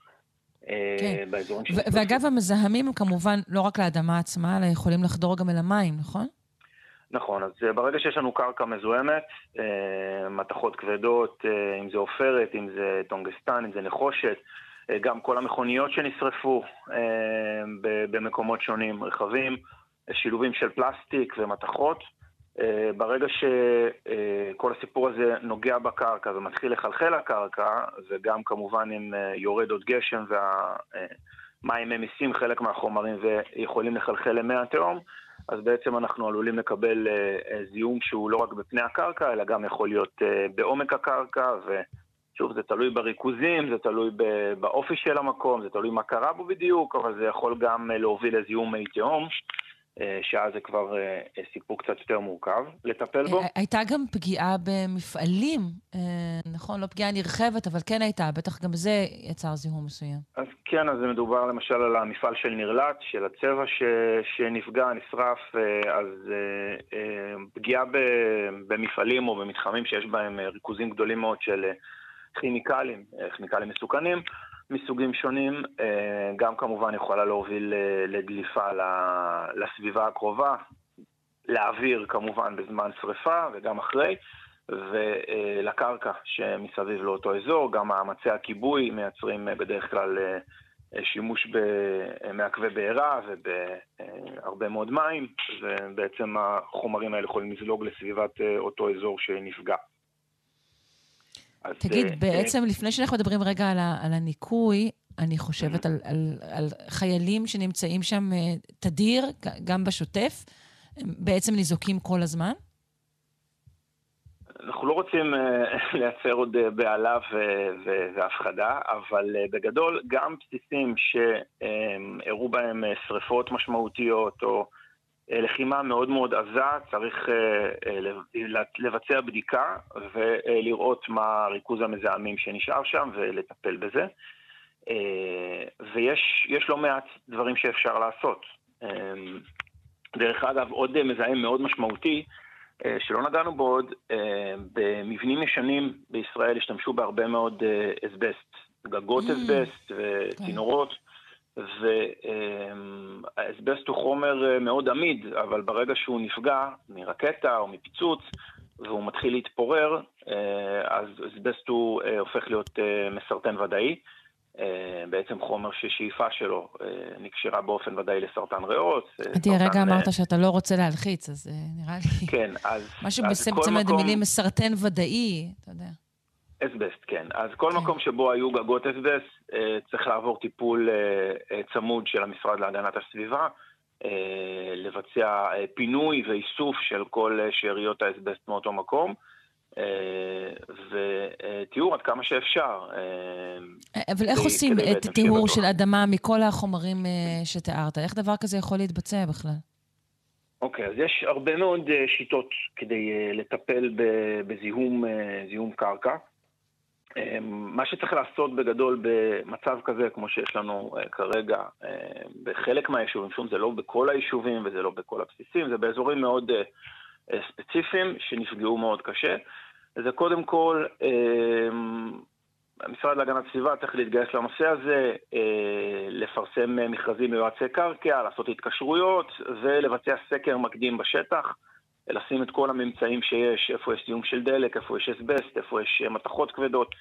כן. ו- ואגב, המזהמים הם כמובן לא רק לאדמה עצמה, אלא יכולים לחדור גם אל המים, נכון? נכון, אז ברגע שיש לנו קרקע מזוהמת, מתכות כבדות, אם זה עופרת, אם זה טונגסטן, אם זה נחושת, גם כל המכוניות שנשרפו במקומות שונים, רכבים, שילובים של פלסטיק ומתכות, אה, ברגע שכל הסיפור הזה נוגע בקרקע ומתחיל לחלחל לקרקע, וגם כמובן אם אה, יורד עוד גשם והמים ממיסים חלק מהחומרים ויכולים לחלחל למי התהום, אז בעצם אנחנו עלולים לקבל אה, זיהום שהוא לא רק בפני הקרקע, אלא גם יכול להיות בעומק הקרקע, ושוב, זה תלוי בריכוזים, זה תלוי באופי של המקום, זה תלוי מה קרה בו בדיוק, אבל זה יכול גם להוביל לזיהום מי תהום. אה, שאז זה כבר אה, סיפור קצת יותר מורכב לטפל בו. הייתה גם פגיעה במפעלים, אה, נכון? לא פגיעה נרחבת, אבל כן הייתה, בטח גם זה יצר זיהום מסוים. אז כן, אז מדובר למשל על המפעל של נרלט, של הצבע ש... שנפגע, נשרף, אז פגיעה במפעלים או במתחמים שיש בהם ריכוזים גדולים מאוד של כימיקלים, כימיקלים מסוכנים. מסוגים שונים, אה, גם כמובן יכולה להוביל אה, לדליפה לסביבה הקרובה, לאוויר כמובן בזמן שריפה וגם אחרי, ולקרקע שמסביב לאותו אזור, גם מאמצי הכיבוי מייצרים אה, בדרך כלל שימוש במעכבי בעירה ובהרבה מאוד מים, ובעצם החומרים האלה יכולים לזלוג לסביבת אותו אזור שנפגע. אז, תגיד, uh, בעצם uh, לפני שאנחנו מדברים רגע על, ה, על הניקוי, אני חושבת על, על, על חיילים שנמצאים שם uh, תדיר, גם בשוטף, הם בעצם ניזוקים כל הזמן? אנחנו לא רוצים uh, לייצר עוד בהלה והפחדה, אבל uh, בגדול גם בסיסים שהראו בהם שריפות משמעותיות או לחימה מאוד מאוד עזה, צריך אה, אה, לבצע בדיקה ולראות מה ריכוז המזהמים שנשאר שם ולטפל בזה. ויש לא מעט דברים שאפשר לעשות. דרך אגב, עוד מזהם מאוד משמעותי, שלא נגענו בו עוד, במבנים ישנים בישראל השתמשו בהרבה מאוד אסבסט, גגות. אסבסט וצינורות. והאסבסט הוא חומר אה, מאוד עמיד, אבל ברגע שהוא נפגע מרקטה או מפיצוץ והוא מתחיל להתפורר, אה, אז אסבסט הוא אה, הופך להיות מסרטן ודאי. בעצם חומר ששאיפה שלו נקשרה באופן ודאי לסרטן ריאות. עדי, הרגע אמרת שאתה לא רוצה להלחיץ, אז נראה לי... כן, אז... משהו בצמד המילים מסרטן ודאי, אתה יודע. אסבסט, כן. אז כל כן. מקום שבו היו גגות אסבסט צריך לעבור טיפול צמוד של המשרד להגנת הסביבה. לבצע פינוי ואיסוף של כל שאריות האסבסט מאותו מקום. וטיהור עד כמה שאפשר. אבל איך עושים את טיהור של אדמה מכל החומרים שתיארת? איך דבר כזה יכול להתבצע בכלל? אוקיי, אז יש הרבה מאוד שיטות כדי לטפל בזיהום קרקע. מה שצריך לעשות בגדול במצב כזה, כמו שיש לנו כרגע בחלק מהיישובים, שוב, זה לא בכל היישובים וזה לא בכל הבסיסים, זה באזורים מאוד ספציפיים שנפגעו מאוד קשה. זה קודם כל, המשרד להגנת הסביבה צריך להתגייס לנושא הזה, לפרסם מכרזים מיועצי קרקע, לעשות התקשרויות ולבצע סקר מקדים בשטח, לשים את כל הממצאים שיש, איפה יש זיהום של דלק, איפה יש אסבסט, איפה יש מתכות כבדות,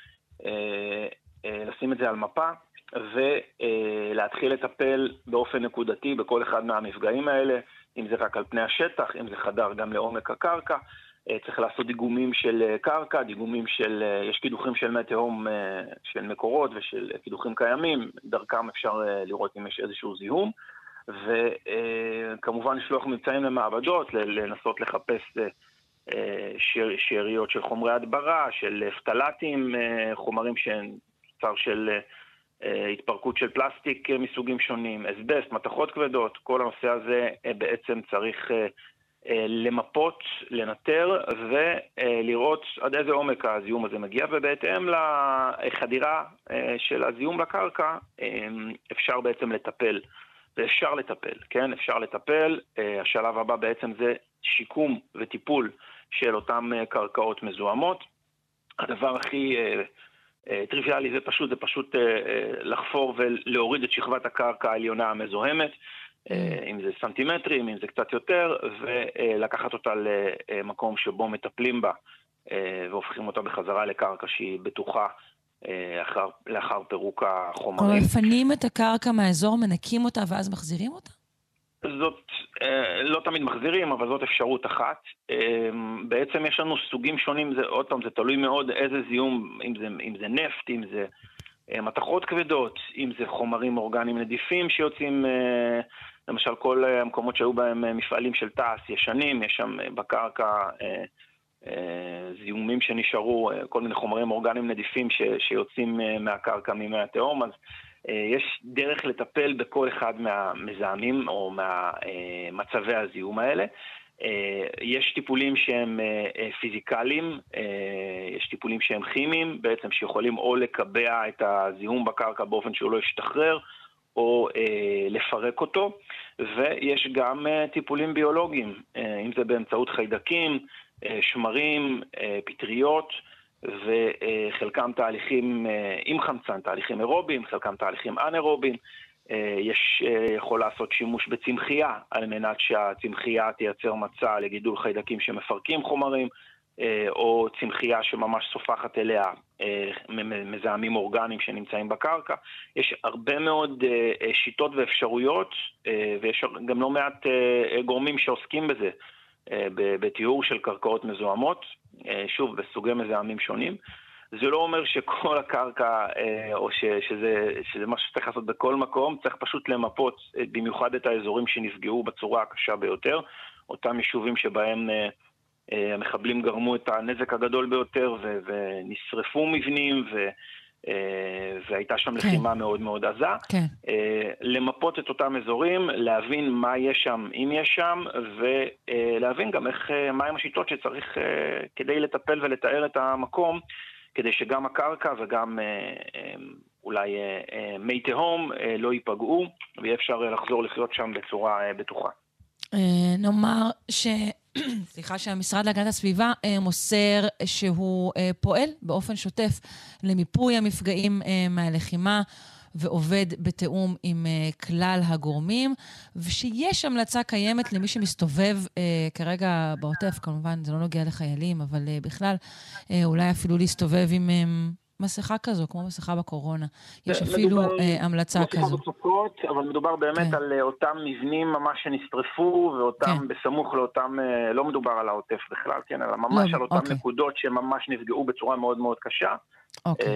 לשים את זה על מפה ולהתחיל לטפל באופן נקודתי בכל אחד מהמפגעים האלה, אם זה רק על פני השטח, אם זה חדר גם לעומק הקרקע. צריך לעשות דיגומים של קרקע, דיגומים של, יש קידוחים של מי תהום של מקורות ושל קידוחים קיימים, דרכם אפשר לראות אם יש איזשהו זיהום. וכמובן לשלוח מבצעים למעבדות, לנסות לחפש שאריות של חומרי הדברה, של פטלטים, חומרים שהם תוצר של התפרקות של פלסטיק מסוגים שונים, אסבסט, מתכות כבדות, כל הנושא הזה בעצם צריך למפות, לנטר ולראות עד איזה עומק הזיהום הזה מגיע, ובהתאם לחדירה של הזיהום לקרקע אפשר בעצם לטפל. ואפשר לטפל, כן? אפשר לטפל. השלב הבא בעצם זה שיקום וטיפול של אותן קרקעות מזוהמות. הדבר הכי טריוויאלי זה פשוט, זה פשוט לחפור ולהוריד את שכבת הקרקע העליונה המזוהמת. אם זה סנטימטרים, אם זה קצת יותר, ולקחת אותה למקום שבו מטפלים בה והופכים אותה בחזרה לקרקע שהיא בטוחה אחר, לאחר פירוק החומרים. כלומר, מפנים את הקרקע מהאזור, מנקים אותה ואז מחזירים אותה? זאת, לא תמיד מחזירים, אבל זאת אפשרות אחת. בעצם יש לנו סוגים שונים, זה, עוד פעם, זה תלוי מאוד איזה זיהום, אם זה, אם זה נפט, אם זה מתכות כבדות, אם זה חומרים אורגניים נדיפים שיוצאים, למשל כל המקומות שהיו בהם מפעלים של תעש ישנים, יש שם בקרקע זיהומים שנשארו, כל מיני חומרים אורגניים נדיפים ש, שיוצאים מהקרקע ממי התהום, אז יש דרך לטפל בכל אחד מהמזהמים או מהמצבי הזיהום האלה. יש טיפולים שהם פיזיקליים, יש טיפולים שהם כימיים, בעצם שיכולים או לקבע את הזיהום בקרקע באופן שהוא לא ישתחרר, או לפרק אותו, ויש גם טיפולים ביולוגיים, אם זה באמצעות חיידקים, שמרים, פטריות, וחלקם תהליכים עם חמצן, תהליכים אירוביים, חלקם תהליכים אנאירוביים. יש, יכול לעשות שימוש בצמחייה על מנת שהצמחייה תייצר מצע לגידול חיידקים שמפרקים חומרים, או צמחייה שממש סופחת אליה מזהמים אורגניים שנמצאים בקרקע. יש הרבה מאוד שיטות ואפשרויות, ויש גם לא מעט גורמים שעוסקים בזה. בטיהור של קרקעות מזוהמות, שוב, בסוגי מזהמים שונים. זה לא אומר שכל הקרקע, או ש, שזה, שזה משהו שצריך לעשות בכל מקום, צריך פשוט למפות במיוחד את האזורים שנפגעו בצורה הקשה ביותר, אותם יישובים שבהם המחבלים גרמו את הנזק הגדול ביותר ונשרפו מבנים ו... והייתה שם כן. לחימה מאוד מאוד עזה. כן. למפות את אותם אזורים, להבין מה יש שם, אם יש שם, ולהבין גם איך, מהם השיטות שצריך כדי לטפל ולתאר את המקום, כדי שגם הקרקע וגם אולי מי תהום לא ייפגעו, ויהיה אפשר לחזור לחיות שם בצורה בטוחה. נאמר ש... סליחה, שהמשרד להגנת הסביבה מוסר שהוא פועל באופן שוטף למיפוי המפגעים מהלחימה ועובד בתיאום עם כלל הגורמים, ושיש המלצה קיימת למי שמסתובב כרגע בעוטף, כמובן זה לא נוגע לחיילים, אבל בכלל אולי אפילו להסתובב עם מסכה כזו, כמו מסכה בקורונה. יש אפילו מדובר, אה, המלצה לא כזו. נוספות, אבל מדובר באמת כן. על אה, אותם מבנים ממש שנשרפו, ואותם כן. בסמוך לאותם, אה, לא מדובר על העוטף בכלל, כן, אלא ממש לא, על אותן אוקיי. נקודות שממש נפגעו בצורה מאוד מאוד קשה. אוקיי.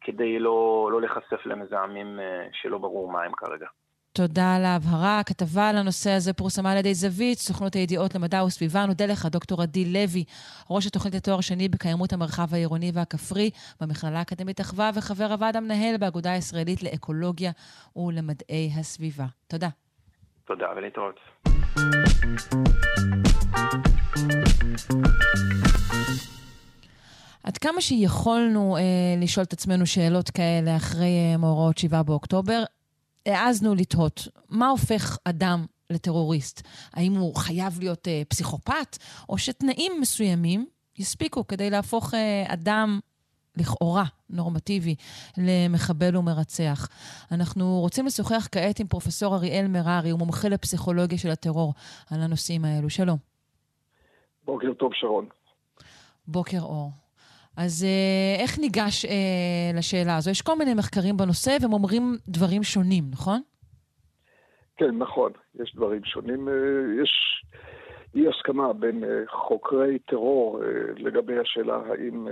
כדי לא, לא להיחשף למזהמים שלא ברור מה הם כרגע. תודה על ההבהרה. הכתבה על הנושא הזה פורסמה על ידי זווית, סוכנות הידיעות למדע וסביבה. נודה לך, דוקטור עדי לוי, ראש התוכנית לתואר שני בקיימות המרחב העירוני והכפרי במכללה האקדמית אחווה וחבר הוועד המנהל באגודה הישראלית לאקולוגיה ולמדעי הסביבה. תודה. תודה ולהתראות. עד כמה שיכולנו אה, לשאול את עצמנו שאלות כאלה אחרי אה, מאורעות 7 באוקטובר, העזנו לתהות, מה הופך אדם לטרוריסט? האם הוא חייב להיות אה, פסיכופת, או שתנאים מסוימים יספיקו כדי להפוך אה, אדם לכאורה נורמטיבי למחבל ומרצח. אנחנו רוצים לשוחח כעת עם פרופסור אריאל מררי, הוא מומחה לפסיכולוגיה של הטרור, על הנושאים האלו. שלום. בוקר טוב, שרון. בוקר אור. אז אה, איך ניגש אה, לשאלה הזו? יש כל מיני מחקרים בנושא והם אומרים דברים שונים, נכון? כן, נכון. יש דברים שונים. אה, יש אי הסכמה בין אה, חוקרי טרור לגבי השאלה האם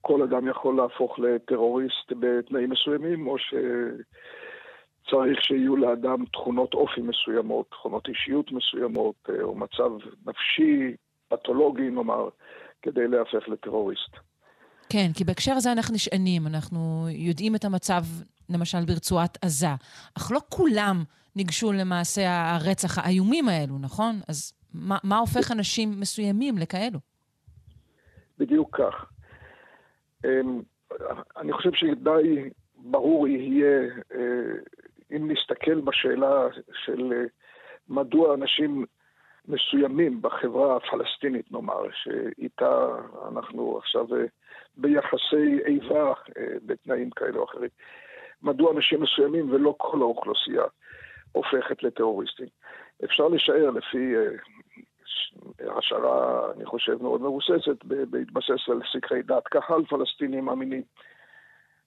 כל אדם יכול להפוך לטרוריסט בתנאים מסוימים, או שצריך שיהיו לאדם תכונות אופי מסוימות, תכונות אישיות מסוימות, או מצב נפשי, פתולוגי נאמר, כדי להפך לטרוריסט. כן, כי בהקשר הזה אנחנו נשענים, אנחנו יודעים את המצב, למשל, ברצועת עזה, אך לא כולם ניגשו למעשה הרצח האיומים האלו, נכון? אז מה, מה הופך אנשים מסוימים לכאלו? בדיוק כך. אמ, אני חושב שדי ברור יהיה, אה, אם נסתכל בשאלה של אה, מדוע אנשים מסוימים בחברה הפלסטינית, נאמר, שאיתה אנחנו עכשיו אה, ביחסי איבה אה, בתנאים כאלה או אחרים. מדוע אנשים מסוימים ולא כל האוכלוסייה הופכת לטרוריסטים. אפשר לשער לפי אה, השערה, אני חושב, מאוד מבוססת, בהתבסס על סקרי דעת קהל פלסטינים מאמינים,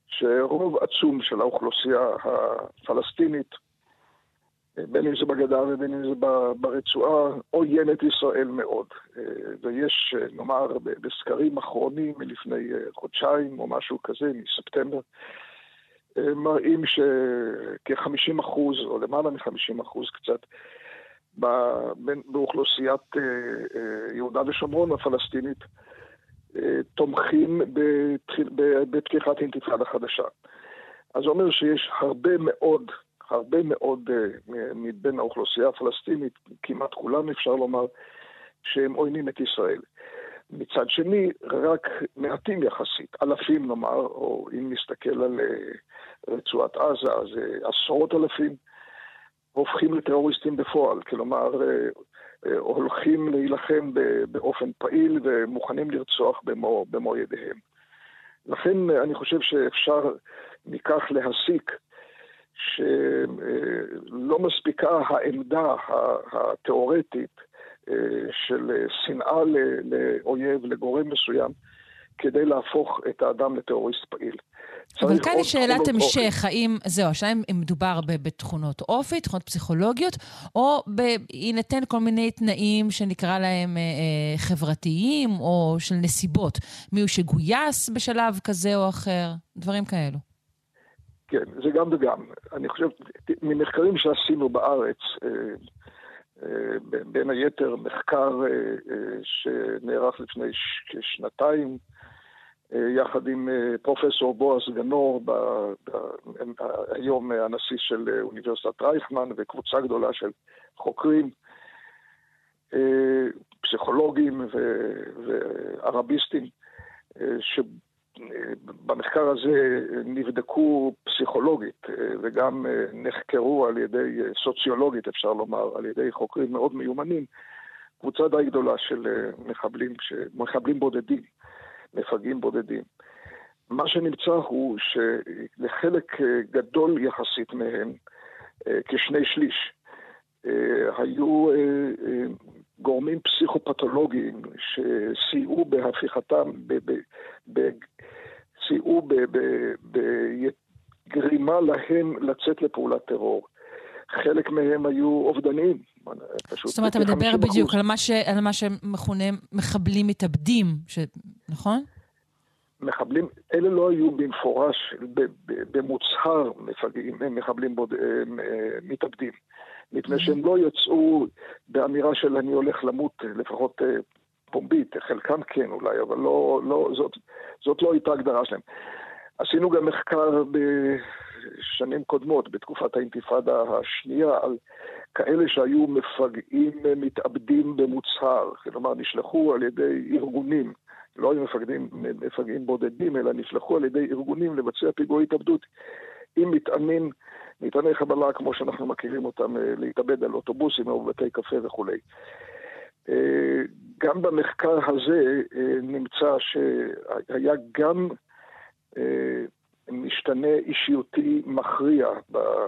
שרוב עצום של האוכלוסייה הפלסטינית בין אם זה בגדה ובין אם זה ברצועה, עוין את ישראל מאוד. אה, ויש, אה, נאמר, בסקרים אחרונים מלפני אה, חודשיים או משהו כזה, מספטמבר, מראים שכ-50 אחוז, או למעלה מ-50 אחוז קצת, באוכלוסיית יהודה ושומרון הפלסטינית, תומכים בפתיחת אינתיפאדה חדשה. אז זה אומר שיש הרבה מאוד הרבה מאוד uh, מבין האוכלוסייה הפלסטינית, כמעט כולם אפשר לומר, שהם עוינים את ישראל. מצד שני, רק מעטים יחסית, אלפים נאמר, או אם נסתכל על uh, רצועת עזה, אז uh, עשרות אלפים הופכים לטרוריסטים בפועל, כלומר, הולכים להילחם באופן פעיל ומוכנים לרצוח במו, במו ידיהם. לכן אני חושב שאפשר מכך להסיק שלא מספיקה העמדה התיאורטית אה, של שנאה לאויב, לגורם מסוים, כדי להפוך את האדם לטרוריסט פעיל. אבל כאן יש שאלת המשך, האם, זהו, השאלה אם מדובר בתכונות אופי, תכונות פסיכולוגיות, או בהינתן כל מיני תנאים שנקרא להם אה, אה, חברתיים, או של נסיבות. מיהו שגויס בשלב כזה או אחר, דברים כאלו. כן, זה גם וגם. אני חושב, ממחקרים שעשינו בארץ, אה, אה, בין היתר מחקר אה, שנערך לפני כשנתיים, יחד עם פרופסור בועז גנור, ב, ב, היום הנשיא של אוניברסיטת רייכמן, וקבוצה גדולה של חוקרים, פסיכולוגים וערביסטים, במחקר הזה נבדקו פסיכולוגית אה, וגם אה, נחקרו על ידי, אה, סוציולוגית אפשר לומר, על ידי חוקרים מאוד מיומנים, קבוצה די גדולה של מחבלים, מחבלים בודדים, מפגעים בודדים. מה שנמצא הוא שלחלק גדול יחסית מהם, כשני שליש, היו גורמים פסיכופתולוגיים שסייעו בהפיכתם, סייעו בגרימה להם לצאת לפעולת טרור. חלק מהם היו אובדניים. זאת אומרת, אתה מדבר בדיוק על מה, ש, על מה שמכונה מחבלים מתאבדים, ש... נכון? מחבלים, אלה לא היו במפורש, במוצהר מפגעים, מחבלים בוד, מתאבדים. מפני שהם לא יצאו באמירה של אני הולך למות, לפחות אה, פומבית, חלקם כן אולי, אבל לא, לא, זאת, זאת לא הייתה הגדרה שלהם. עשינו גם מחקר בשנים קודמות, בתקופת האינתיפאדה השנייה, על כאלה שהיו מפגעים מתאבדים במוצהר, כלומר נשלחו על ידי ארגונים, לא היו מפגעים, מפגעים בודדים, אלא נשלחו על ידי ארגונים לבצע פיגועי התאבדות. עם מטענים, מטעני חבלה כמו שאנחנו מכירים אותם, אה, להתאבד על אוטובוסים או בבתי קפה וכולי. אה, גם במחקר הזה אה, נמצא שהיה גם משתנה אישיותי מכריע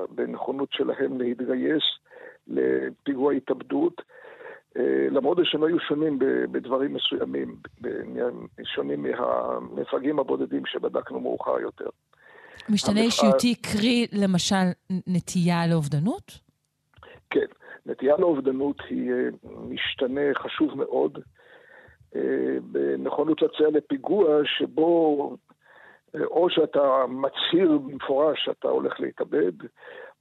בנכונות שלהם להתגייס לפיגוע התאבדות, למרות שהם היו שונים בדברים מסוימים, שונים מהמפגעים הבודדים שבדקנו מאוחר יותר. משתנה אישיותי, קרי למשל נטייה לאובדנות? כן, נטייה לאובדנות היא אה, משתנה חשוב מאוד אה, בנכונות להציע לפיגוע שבו אה, או שאתה מצהיר במפורש שאתה הולך להתאבד,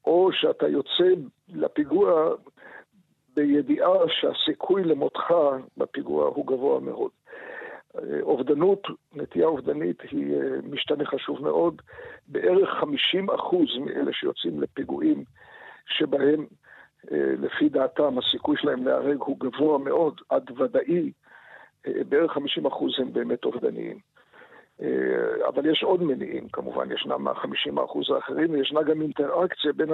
או שאתה יוצא לפיגוע בידיעה שהסיכוי למותך בפיגוע הוא גבוה מאוד. אובדנות, נטייה אובדנית היא אה, משתנה חשוב מאוד. בערך 50 אחוז מאלה שיוצאים לפיגועים שבהם אה, לפי דעתם הסיכוי שלהם להיהרג הוא גבוה מאוד, עד ודאי, אה, בערך 50 אחוז הם באמת אובדניים. אבל יש עוד מניעים כמובן, ישנם ה-50 אחוז האחרים, וישנה גם אינטראקציה בין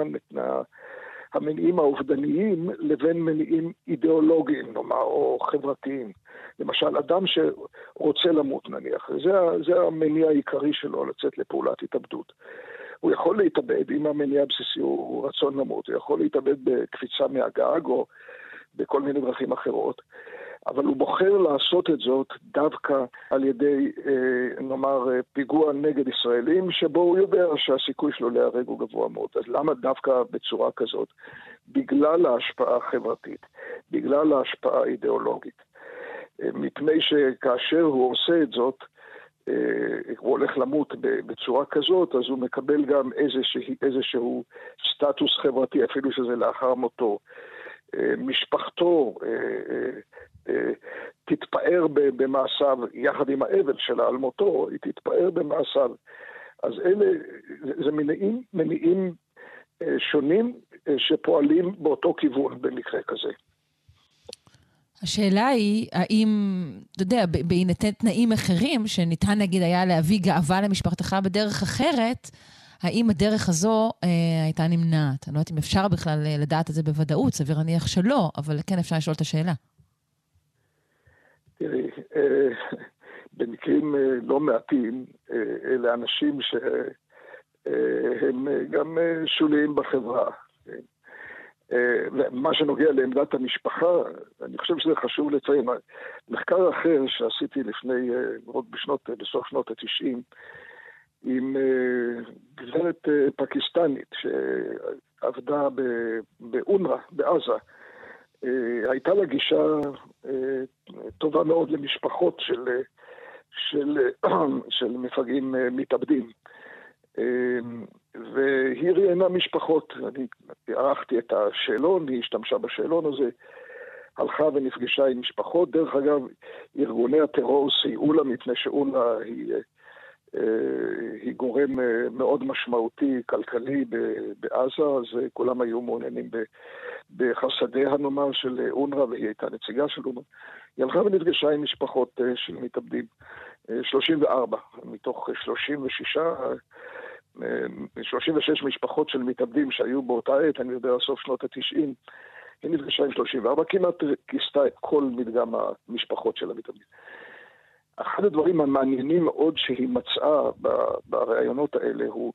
המניעים האובדניים לבין מניעים אידיאולוגיים, נאמר, או חברתיים. למשל, אדם שרוצה למות נניח, זה, זה המניע העיקרי שלו לצאת לפעולת התאבדות. הוא יכול להתאבד, אם המניע הבסיסי הוא רצון למות, הוא יכול להתאבד בקפיצה מהגג או בכל מיני דרכים אחרות. אבל הוא בוחר לעשות את זאת דווקא על ידי, אה, נאמר, אה, פיגוע נגד ישראלים, שבו הוא יודע שהסיכוי שלו להיהרג הוא גבוה מאוד. אז למה דווקא בצורה כזאת? בגלל ההשפעה החברתית, בגלל ההשפעה האידיאולוגית. אה, מפני שכאשר הוא עושה את זאת, הוא הולך למות בצורה כזאת, אז הוא מקבל גם איזשה, איזשהו סטטוס חברתי, אפילו שזה לאחר מותו. משפחתו תתפאר במעשיו יחד עם האבל שלה על מותו, היא תתפאר במעשיו. אז אלה, זה מניעים, מניעים אה, שונים אה, שפועלים באותו כיוון במקרה כזה. השאלה היא, האם, אתה יודע, בהינתן תנאים אחרים, שניתן נגיד היה להביא גאווה למשפחתך בדרך אחרת, האם הדרך הזו אה, הייתה נמנעת? אני לא יודעת אם אפשר בכלל אה, לדעת את זה בוודאות, סביר להניח שלא, אבל כן אפשר לשאול את השאלה. תראי, אה, במקרים אה, לא מעטים, אלה אנשים שהם גם שוליים בחברה. מה שנוגע לעמדת המשפחה, אני חושב שזה חשוב לציין. מחקר אחר שעשיתי לפני, עוד בשנות, בסוף שנות ה-90, עם גברת פקיסטנית שעבדה באונר"א, בעזה, אה, הייתה לה גישה אה, טובה מאוד למשפחות של, של, של מפגעים אה, מתאבדים. והיא ראיינה משפחות, אני ערכתי את השאלון, היא השתמשה בשאלון הזה, הלכה ונפגשה עם משפחות. דרך אגב, ארגוני הטרור סייעו לה מפני שאונר"א היא אה, היא גורם אה, מאוד משמעותי כלכלי בעזה, אז אה, כולם היו מעוניינים בחסדיה נאמר של אונר"א, והיא הייתה נציגה של אונר"א. היא הלכה ונפגשה עם משפחות של מתאבדים, 34 מתוך 36, 36 משפחות של מתאבדים שהיו באותה עת, אני יודע, סוף שנות ה-90. היא נפגשה עם 34, כמעט כיסתה את כל מדגם המשפחות של המתאבדים. אחד הדברים המעניינים מאוד שהיא מצאה בראיונות האלה הוא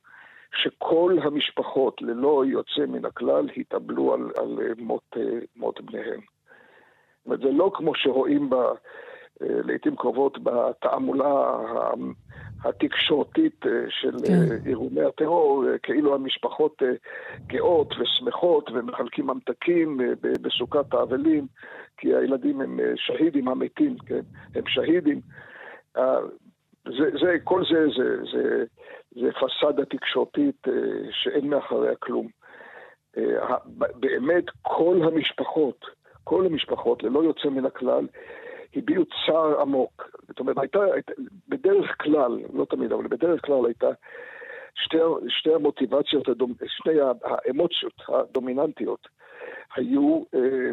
שכל המשפחות, ללא יוצא מן הכלל, התאבלו על, על מות, מות בניהם. זאת אומרת, זה לא כמו שרואים ב, לעיתים קרובות בתעמולה התקשורתית של כן. אירומי הטרור, כאילו המשפחות גאות ושמחות ומחלקים ממתקים בסוכת האבלים, כי הילדים הם שהידים המתים, כן? הם שהידים. זה, זה, כל זה זה, זה, זה פסאדה תקשורתית שאין מאחוריה כלום. באמת כל המשפחות, כל המשפחות, ללא יוצא מן הכלל, הביעו צער עמוק. זאת אומרת, הייתה, הייתה, בדרך כלל, לא תמיד, אבל בדרך כלל הייתה שתי, שתי המוטיבציות, הדומ, שני האמוציות הדומיננטיות היו אה,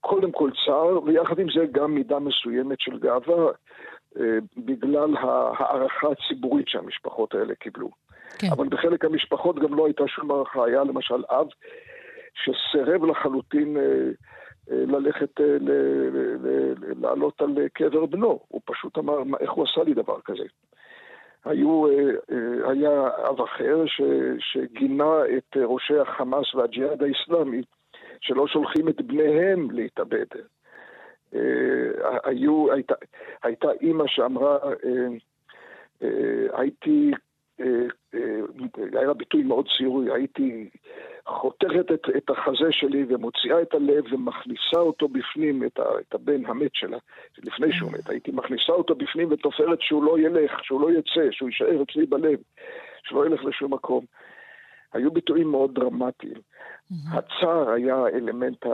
קודם כל צער, ויחד עם זה גם מידה מסוימת של גאווה, אה, בגלל ההערכה הציבורית שהמשפחות האלה קיבלו. כן. אבל בחלק המשפחות גם לא הייתה שום הערכה. היה למשל אב שסירב לחלוטין... אה, ללכת אה, לעלות על קבר בנו. הוא פשוט אמר, איך הוא עשה לי דבר כזה? היו, אה, אה, היה אב אחר ש, שגינה את ראשי החמאס והג'יהאד האיסלאמי שלא שולחים את בניהם להתאבד. היו, הייתה, הייתה אימא שאמרה, הייתי, היה לה ביטוי מאוד ציורי, הייתי חותכת את, את החזה שלי ומוציאה את הלב ומכניסה אותו בפנים, את, ה, את הבן המת שלה, לפני שהוא מת. הייתי מכניסה אותו בפנים ותופרת שהוא לא ילך, שהוא לא יצא, שהוא יישאר אצלי בלב, שלא ילך לשום מקום. היו ביטויים מאוד דרמטיים. הצער היה האלמנט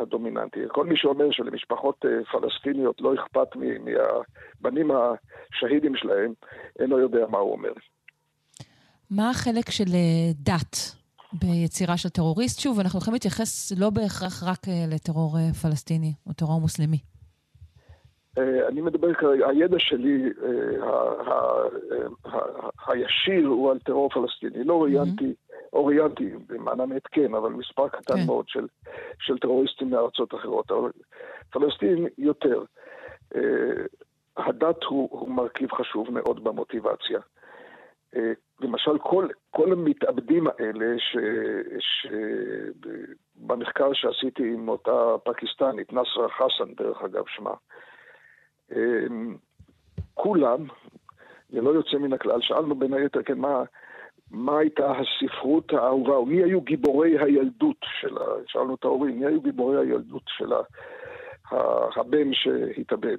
הדומיננטי. כל מי שאומר שלמשפחות אה, פלסטיניות לא אכפת מהבנים השהידים שלהם, אינו יודע מה הוא אומר. מה החלק של אה, דת ביצירה של טרוריסט. שוב, אנחנו יכולים להתייחס לא בהכרח רק אה, לטרור אה, פלסטיני או טרור מוסלמי. אני מדבר כרגע, הידע שלי הישיר הוא על טרור פלסטיני. לא ראיינתי, או ראיינתי, במענה מת כן, אבל מספר קטן כן. מאוד של טרוריסטים מארצות אחרות. אבל פלסטין יותר. הדת הוא מרכיב חשוב מאוד במוטיבציה. אה, למשל, כל, כל המתאבדים האלה, שבמחקר ש... שעשיתי עם אותה פקיסטנית, נסרה חסן, דרך אגב שמה, אה, כולם, ללא יוצא מן הכלל, שאלנו בין היתר, כן, מה, מה הייתה הספרות האהובה, או מי היו גיבורי הילדות שלה, שאלנו את ההורים, מי היו גיבורי הילדות של הבן שהתאבד.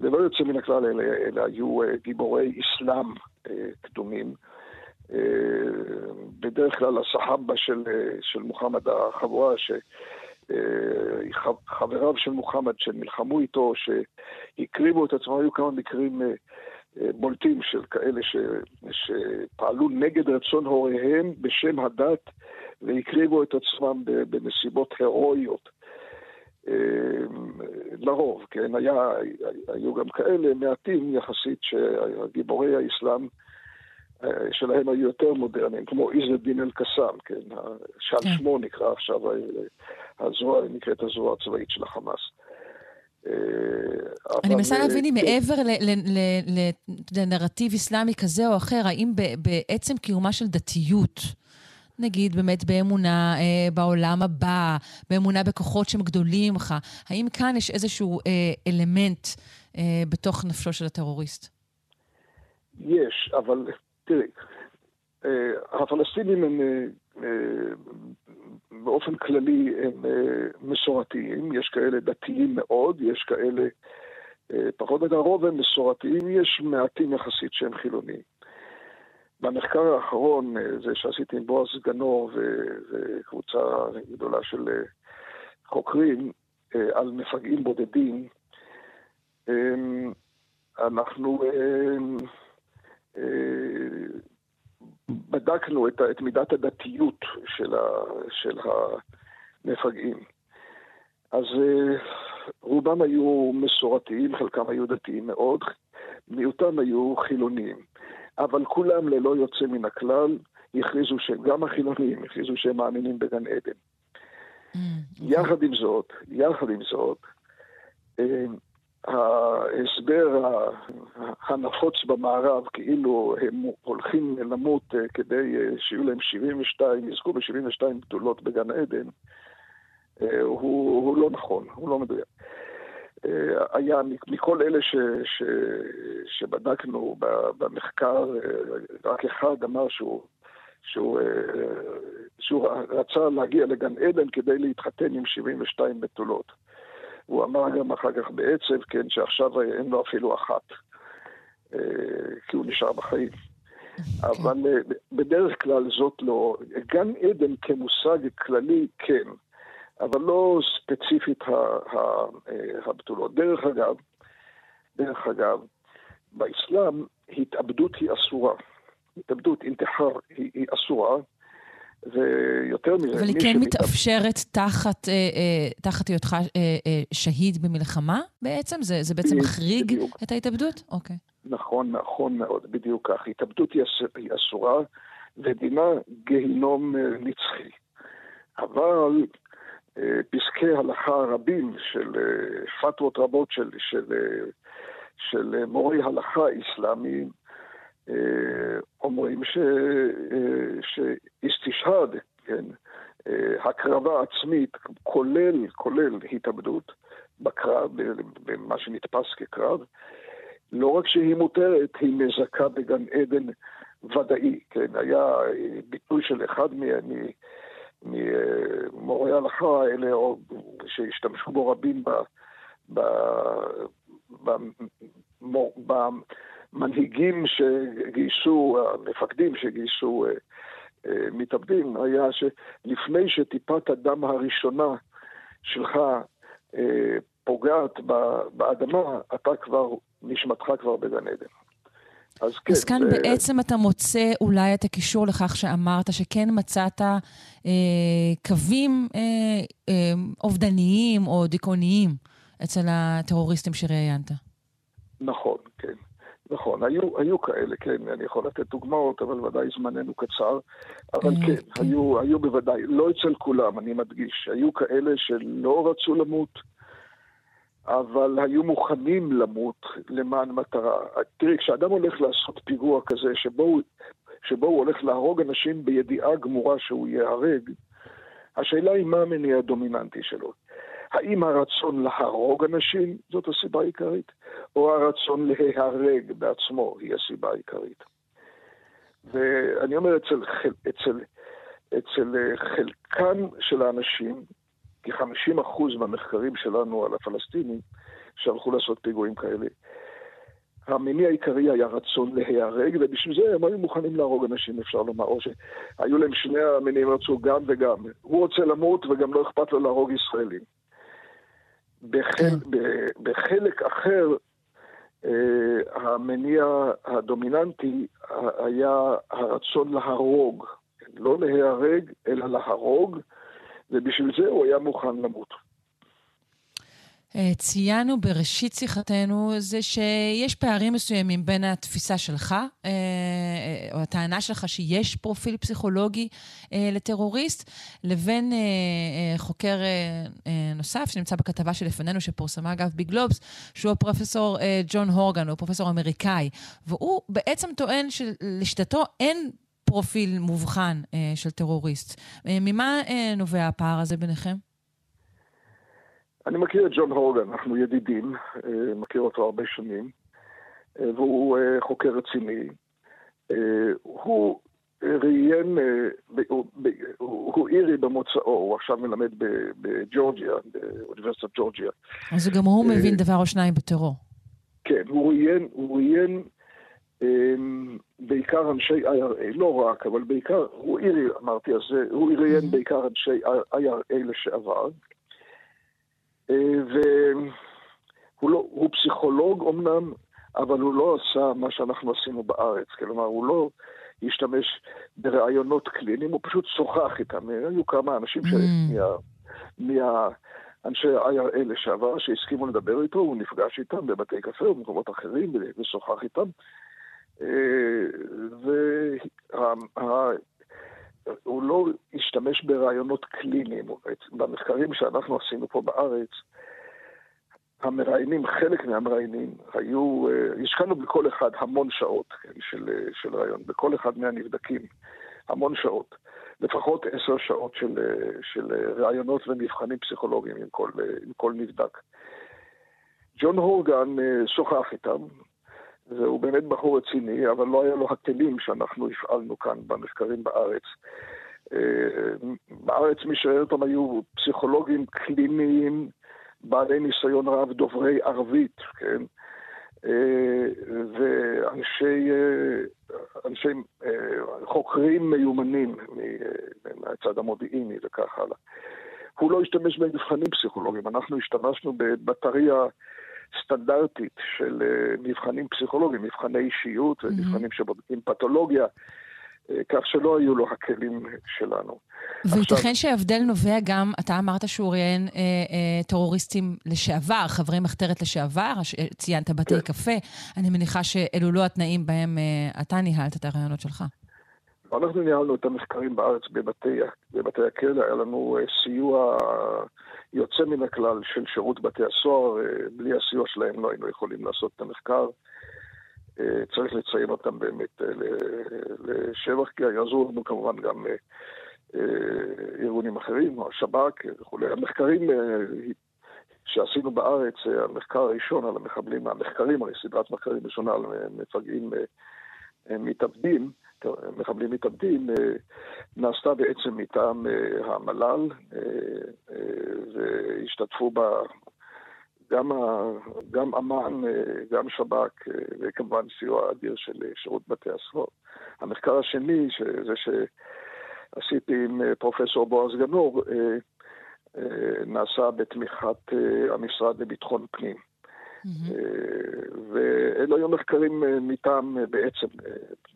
ללא יוצא מן הכלל, אלה, אלה היו אה, גיבורי אסלאם אה, קדומים. אה, בדרך כלל הסחאבה של, של מוחמד, החבורה, שחבריו של מוחמד שנלחמו איתו, שהקריבו את עצמם, היו כמה מקרים בולטים של כאלה ש, שפעלו נגד רצון הוריהם בשם הדת והקריבו את עצמם בנסיבות הירואיות. לרוב, כן, היה, היו גם כאלה מעטים יחסית שגיבורי האסלאם אה, שלהם היו יותר מודרניים, כמו עז א-דין אל-קסאם, כן, שעל כן. שמו נקרא עכשיו, אה, הזרוע, נקראת הזרוע הצבאית של החמאס. אה, אני מנסה להבין אם מעבר לנרטיב אסלאמי כזה או אחר, האם בעצם קיומה של דתיות, נגיד באמת באמונה אה, בעולם הבא, באמונה בכוחות שהם גדולים ממך, האם כאן יש איזשהו אה, אלמנט אה, בתוך נפשו של הטרוריסט? יש, אבל תראי, אה, הפלסטינים הם אה, אה, באופן כללי הם אה, מסורתיים, יש כאלה דתיים מאוד, יש כאלה אה, פחות יותר, הרוב הם מסורתיים, יש מעטים יחסית שהם חילונים. במחקר האחרון, אה, זה שעשיתי עם בועז גנור וקבוצה גדולה של אה, חוקרים אה, על מפגעים בודדים, אמ, אנחנו בדקנו את, את מידת הדתיות של, ה, של המפגעים. אז רובם היו מסורתיים, חלקם היו דתיים מאוד, מיעוטם היו חילוניים. אבל כולם ללא יוצא מן הכלל הכריזו שגם החילונים הכריזו שהם מאמינים בגן עדן. Mm, okay. יחד עם זאת, יחד עם זאת, אה, ההסבר הנפוץ במערב, כאילו הם הולכים למות אה, כדי אה, שיהיו להם 72, יזכו ב-72 גדולות בגן עדן, הוא, הוא לא נכון, הוא לא מדויק. אה, היה מכל אלה ש, ש, שבדקנו במחקר, רק אחד אמר שהוא, שהוא, שהוא רצה להגיע לגן עדן כדי להתחתן עם 72 בתולות. הוא אמר גם אחר כך בעצב, כן, שעכשיו אין לו אפילו אחת, כי הוא נשאר בחיים. Okay. אוקיי. אבל בדרך כלל זאת לא. גן עדן כמושג כללי, כן. אבל לא ספציפית הבתולות. דרך אגב, דרך אגב, באסלאם התאבדות היא אסורה. התאבדות, אינתיחר, היא, היא אסורה, ויותר מזה... אבל היא כן שמתאב... מתאפשרת תחת, אה, אה, תחת היותך אה, אה, שהיד במלחמה בעצם? זה, זה בעצם מחריג בדיוק. את ההתאבדות? אוקיי. נכון, נכון מאוד, בדיוק כך. התאבדות היא, היא אסורה, ודינה גיהינום אה, נצחי. אבל אה, פסקי הלכה רבים של אה, פתוות רבות של, של, אה, של מורי הלכה אסלאמיים אומרים ש, שאיסטישהד, כן, הקרבה עצמית, כולל, כולל התאבדות בקרב, במה שנתפס כקרב, לא רק שהיא מותרת, היא מזכה בגן עדן ודאי, כן, היה ביטוי של אחד מ... ממורי ההלכה האלה, שהשתמשו בו רבים ב, במנהיגים שגייסו, המפקדים שגייסו אה, אה, מתאבדים, היה שלפני שטיפת הדם הראשונה שלך אה, פוגעת באדמה, אתה כבר, נשמתך כבר בגן עדן. אז כן. אז כאן זה... בעצם אתה מוצא אולי את הקישור לכך שאמרת שכן מצאת אה, קווים אה, אה, אובדניים או דיכאוניים אצל הטרוריסטים שראיינת. נכון, כן. נכון, היו, היו כאלה, כן, אני יכול לתת דוגמאות, אבל ודאי זמננו קצר. אבל אה, כן, כן. היו, היו בוודאי, לא אצל כולם, אני מדגיש, היו כאלה שלא רצו למות, אבל היו מוכנים למות למען מטרה. תראי, כשאדם הולך לעשות פיגוע כזה, שבו, שבו הוא הולך להרוג אנשים בידיעה גמורה שהוא ייהרג, השאלה היא מה המניע הדומיננטי שלו. האם הרצון להרוג אנשים זאת הסיבה העיקרית, או הרצון להיהרג בעצמו היא הסיבה העיקרית. ואני אומר, אצל, אצל, אצל חלקם של האנשים, כ-50% מהמחקרים שלנו על הפלסטינים שהלכו לעשות פיגועים כאלה, המניע העיקרי היה רצון להיהרג, ובשביל זה הם היו מוכנים להרוג אנשים, אפשר לומר, או שהיו להם שני המניעים, רצו גם וגם. הוא רוצה למות וגם לא אכפת לו להרוג ישראלים. בחל, כן. בחלק אחר, אה, המניע הדומיננטי היה הרצון להרוג, לא להיהרג, אלא להרוג, ובשביל זה הוא היה מוכן למות. אה, ציינו בראשית שיחתנו זה שיש פערים מסוימים בין התפיסה שלך, אה, אה, או הטענה שלך שיש פרופיל פסיכולוגי לטרוריסט, לבין חוקר נוסף שנמצא בכתבה שלפנינו, שפורסמה אגב בגלובס, שהוא הפרופסור ג'ון הורגן, הוא פרופסור אמריקאי, והוא בעצם טוען שלשיטתו אין פרופיל מובחן אה, של טרוריסט. אה, ממה אה, נובע הפער הזה ביניכם? אני מכיר את ג'ון הורגן, אנחנו ידידים, אה, מכיר אותו הרבה שנים, אה, והוא אה, חוקר רציני. אה, הוא ראיין, אה, הוא, הוא אירי במוצאו, הוא עכשיו מלמד בג'ורג'יה, באוניברסיטת ג'ורג'יה. אז גם הוא אה, מבין דבר או שניים בטרור. כן, הוא ראיין, אמ, בעיקר אנשי IRA, לא רק, אבל בעיקר, הוא עירי, אמרתי, אז הוא עיריין mm-hmm. בעיקר אנשי IRA לשעבר. אה, והוא לא, הוא פסיכולוג אמנם, אבל הוא לא עשה מה שאנחנו עשינו בארץ. כלומר, הוא לא השתמש בראיונות קליניים, הוא פשוט שוחח איתם. היו כמה אנשים mm. מה... מה... אנשי IRA לשעבר שהסכימו לדבר איתו, הוא נפגש איתם בבתי קפה ובמקומות אחרים ושוחח איתם. והוא לא השתמש ברעיונות קליניים. במחקרים שאנחנו עשינו פה בארץ, המראיינים, חלק מהמראיינים, היו, השקענו בכל אחד המון שעות כן, של, של רעיון, בכל אחד מהנבדקים, המון שעות. לפחות עשר שעות של, של ראיונות ומבחנים פסיכולוגיים עם כל, עם כל נבדק. ג'ון הורגן שוחח איתם, והוא באמת בחור רציני, אבל לא היה לו הכלים שאנחנו הפעלנו כאן במחקרים בארץ. בארץ מי שראה אותם היו פסיכולוגים קליניים בעלי ניסיון רב, דוברי ערבית, כן? ואנשי אנשי, חוקרים מיומנים מהצד המודיעיני וכך הלאה. הוא לא השתמש במבחנים פסיכולוגיים, אנחנו השתמשנו בבטריה סטנדרטית של מבחנים פסיכולוגיים, מבחני אישיות ומבחנים שבודקים פתולוגיה. כך שלא היו לו הכלים שלנו. וייתכן שההבדל נובע גם, אתה אמרת שהוא ראיין אה, אה, טרוריסטים לשעבר, חברי מחתרת לשעבר, ציינת בתי כן. קפה. אני מניחה שאלו לא התנאים בהם אה, אתה ניהלת את הרעיונות שלך. אנחנו ניהלנו את המחקרים בארץ בבתי, בבתי הכלא, היה לנו אה, סיוע יוצא מן הכלל של שירות בתי הסוהר, אה, בלי הסיוע שלהם לא היינו יכולים לעשות את המחקר. אה, צריך לציין אותם באמת אה, לשבח, כי יעזרו לנו כמובן גם ארגונים אחרים, או השב"כ וכולי. המחקרים שעשינו בארץ, המחקר הראשון על המחבלים, המחקרים, הרי סדרת מחקרים ראשונה על מפגעים מתאבדים, מחבלים מתאבדים, נעשתה בעצם מטעם המל"ל, והשתתפו בה גם, גם אמ"ן, אה, גם שב"כ, אה, וכמובן סיוע אדיר של אה, שירות בתי הסוהר. המחקר השני, שזה שעשיתי עם פרופסור בועז גנור, נעשה בתמיכת המשרד לביטחון פנים. Mm-hmm. ואלו היו מחקרים מטעם, בעצם,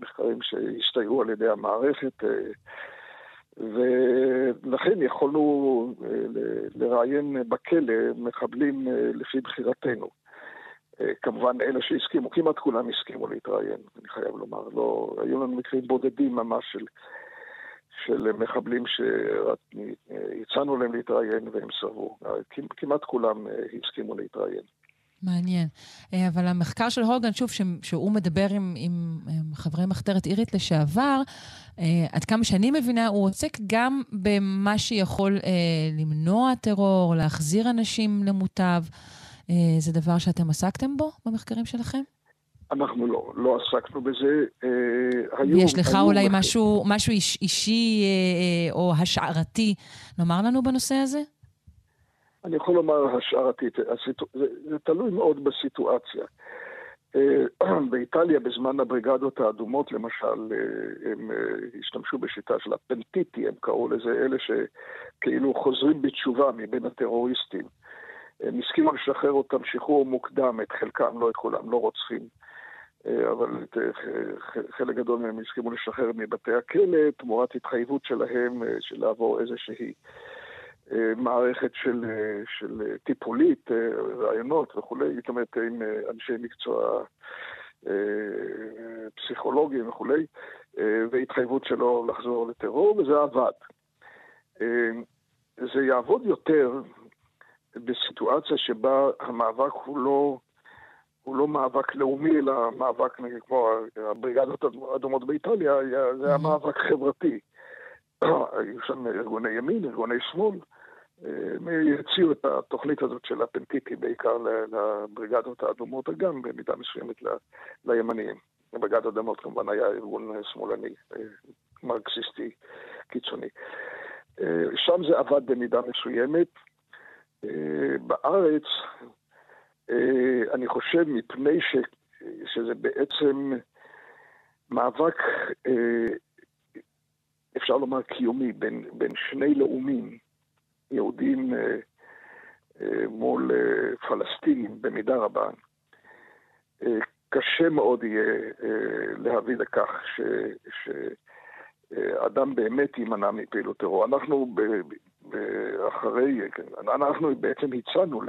מחקרים שהסתייעו על ידי המערכת. ולכן יכולנו אה, לראיין בכלא מחבלים אה, לפי בחירתנו. אה, כמובן, אלה שהסכימו, כמעט כולם הסכימו להתראיין, אני חייב לומר. לא, היו לנו מקרים בודדים ממש של, של מחבלים שהצענו להם להתראיין והם סרבו. כמעט כולם הסכימו להתראיין. מעניין. אה, אבל המחקר של הורגן, שוב, שהוא מדבר עם, עם, חברי מחתרת אירית לשעבר, אה, עד כמה שאני מבינה, הוא עוסק גם במה שיכול אה, למנוע טרור, להחזיר אנשים למוטב. אה, זה דבר שאתם עסקתם בו במחקרים שלכם? אנחנו לא, לא עסקנו בזה. אה, היו, יש לך היו אולי מח... משהו, משהו איש, אישי אה, או השערתי לומר לנו בנושא הזה? אני יכול לומר השערתית. זה, זה תלוי מאוד בסיטואציה. אה, באיטליה בזמן הבריגדות האדומות למשל, אה, הם אה, השתמשו בשיטה של הפנטיטי, הם קראו לזה, אלה שכאילו חוזרים בתשובה מבין הטרוריסטים. הם הסכימו לשחרר אותם שחרור מוקדם, את חלקם, לא את כולם, לא רוצחים. אבל את חלק גדול מהם הסכימו לשחרר מבתי הכלא תמורת התחייבות שלהם של לעבור איזושהי מערכת של, אה, של טיפולית, אה, רעיונות וכולי, זאת אומרת עם אנשי מקצוע פסיכולוגיים וכולי, והתחייבות שלו לחזור לטרור, וזה עבד. זה יעבוד יותר בסיטואציה שבה המאבק הוא לא, הוא לא מאבק לאומי, אלא מאבק, נגיד, כמו הבריגדות האדומות באיטליה, זה היה מאבק חברתי. היו שם ארגוני ימין, ארגוני שמאל, הם הציעו את התוכנית הזאת של הפנטיטי בעיקר לבריגדות האדומות, וגם במידה מסוימת לימניים. הבריגדות האדומות כמובן היה ארגון שמאלני, מרקסיסטי קיצוני. שם זה עבד במידה מסוימת. בארץ, אני חושב מפני ש, שזה בעצם מאבק, אפשר לומר קיומי, בין, בין שני לאומים. יהודים אה, אה, מול אה, פלסטינים במידה רבה, קשה מאוד יהיה להביא לכך ש, שאדם באמת יימנע מפעילות טרור. אנחנו אחרי, כן, אנחנו בעצם הצענו ל...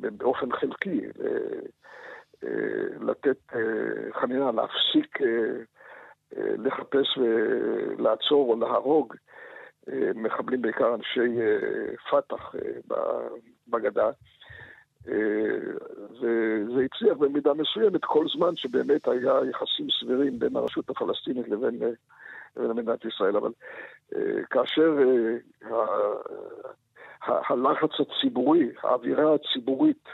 באופן חלקי, לתת חנינה, להפסיק לחפש ולעצור או להרוג מחבלים בעיקר אנשי אה, פת"ח אה, בגדה. וזה אה, הצליח במידה מסוימת כל זמן שבאמת היה יחסים סבירים בין הרשות הפלסטינית לבין, לבין מדינת ישראל. אבל כאשר הלחץ הציבורי, האווירה הציבורית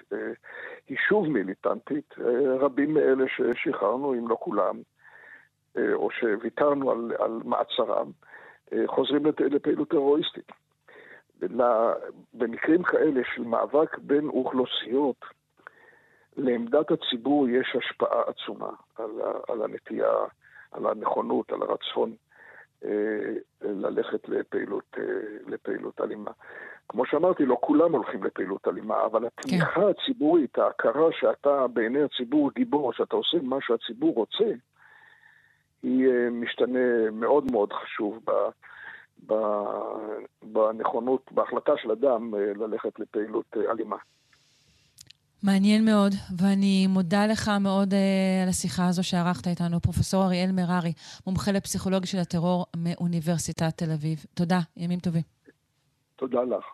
היא שוב מיליטנטית. רבים מאלה ששחררנו, אם לא כולם, או שוויתרנו על, על מעצרם, חוזרים לפעילות טרוריסטית. במקרים כאלה של מאבק בין אוכלוסיות, לעמדת הציבור יש השפעה עצומה על, על הנטייה, על הנכונות, על הרצון אה, ללכת לפעילות, אה, לפעילות אלימה. כמו שאמרתי, לא כולם הולכים לפעילות אלימה, אבל התמיכה כן. הציבורית, ההכרה שאתה בעיני הציבור גיבור, שאתה עושה מה שהציבור רוצה, היא אה, משתנה מאוד מאוד חשוב ב, ב, בנכונות, בהחלטה של אדם ללכת לפעילות אלימה. מעניין מאוד, ואני מודה לך מאוד uh, על השיחה הזו שערכת איתנו, פרופ' אריאל מררי, מומחה לפסיכולוגיה של הטרור מאוניברסיטת תל אביב. תודה, ימים טובים. תודה לך.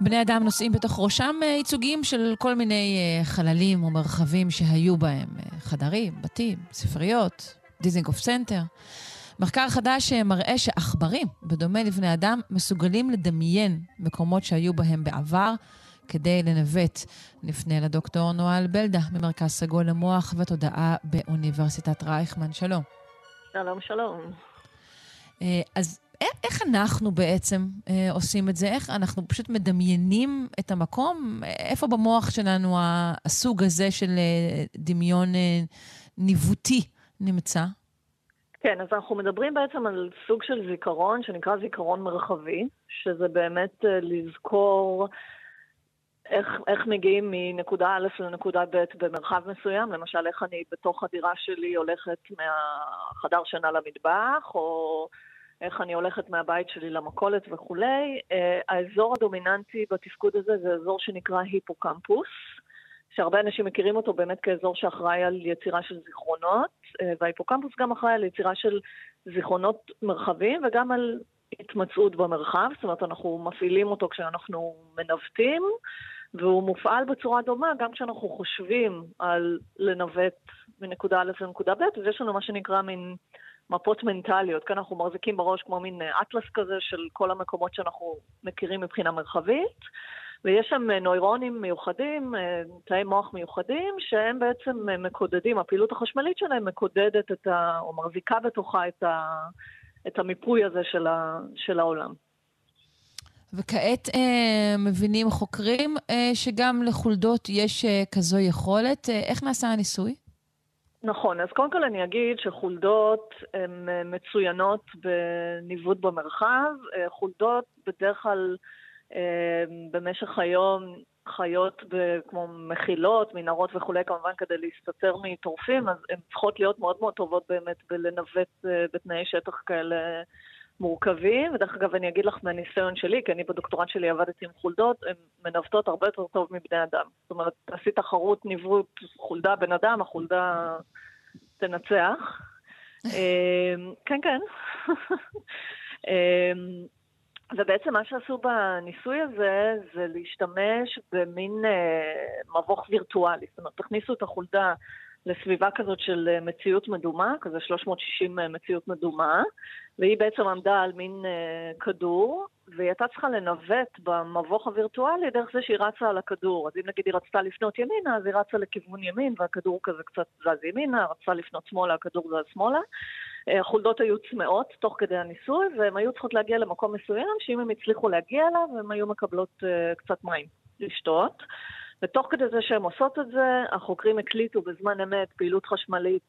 בני אדם נושאים בתוך ראשם אה, ייצוגים של כל מיני אה, חללים או מרחבים שהיו בהם. אה, חדרים, בתים, ספריות, דיזינגוף סנטר. מחקר חדש מראה שעכברים, בדומה לבני אדם, מסוגלים לדמיין מקומות שהיו בהם בעבר כדי לנווט. נפנה לדוקטור נואל בלדה ממרכז סגול למוח ותודעה באוניברסיטת רייכמן. שלום. שלום, שלום. אז איך אנחנו בעצם אה, עושים את זה? איך אנחנו פשוט מדמיינים את המקום? איפה במוח שלנו הסוג הזה של אה, דמיון אה, ניווטי נמצא? כן, אז אנחנו מדברים בעצם על סוג של זיכרון שנקרא זיכרון מרחבי, שזה באמת אה, לזכור איך, איך מגיעים מנקודה א' לנקודה ב' במרחב מסוים, למשל איך אני בתוך הדירה שלי הולכת מהחדר שינה למטבח, או איך אני הולכת מהבית שלי למכולת וכולי. אה, האזור הדומיננטי בתפקוד הזה זה אזור שנקרא היפוקמפוס, שהרבה אנשים מכירים אותו באמת כאזור שאחראי על יצירה של זיכרונות, אה, וההיפוקמפוס גם אחראי על יצירה של זיכרונות מרחביים וגם על התמצאות במרחב, זאת אומרת אנחנו מפעילים אותו כשאנחנו מנווטים, והוא מופעל בצורה דומה גם כשאנחנו חושבים על לנווט מנקודה א' לנקודה ב', ויש לנו מה שנקרא מין מפות מנטליות. כאן אנחנו מחזיקים בראש כמו מין אה, אטלס כזה של כל המקומות שאנחנו מכירים מבחינה מרחבית. ויש שם אה, נוירונים מיוחדים, אה, תאי מוח מיוחדים, שהם בעצם מקודדים, הפעילות החשמלית שלהם מקודדת את ה... או מחזיקה בתוכה את, ה, את המיפוי הזה של, ה, של העולם. וכעת אה, מבינים חוקרים אה, שגם לחולדות יש אה, כזו יכולת. אה, איך נעשה הניסוי? נכון, אז קודם כל אני אגיד שחולדות הן אה, מצוינות בניווט במרחב. אה, חולדות בדרך כלל אה, במשך היום חיות כמו מחילות, מנהרות וכולי, כמובן כדי להסתתר מטורפים, אז הן צריכות להיות מאוד מאוד טובות באמת בלנווט בתנאי שטח כאלה מורכבים, ודרך אגב אני אגיד לך מהניסיון שלי, כי אני בדוקטורט שלי עבדתי עם חולדות, הן מנווטות הרבה יותר טוב מבני אדם. זאת אומרת, תעשי תחרות ניווט חולדה בן אדם, החולדה תנצח. אמ, כן, כן. אמ, ובעצם מה שעשו בניסוי הזה זה להשתמש במין uh, מבוך וירטואלי. זאת אומרת, תכניסו את החולדה לסביבה כזאת של אה, מציאות מדומה, כזה 360 אה, מציאות מדומה, והיא בעצם עמדה על מין uh, כדור, והיא הייתה צריכה לנווט במבוך הווירטואלי דרך זה שהיא רצה על הכדור. אז אם נגיד היא רצתה לפנות ימינה, אז היא רצה לכיוון ימין, והכדור כזה קצת זז ימינה, רצתה לפנות שמאלה, הכדור זז שמאלה. החולדות היו צמאות תוך כדי הניסוי, והן היו צריכות להגיע למקום מסוים, שאם הם הצליחו להגיע אליו, הן היו מקבלות קצת מים לשתות. ותוך כדי זה שהן עושות את זה, החוקרים הקליטו בזמן אמת פעילות חשמלית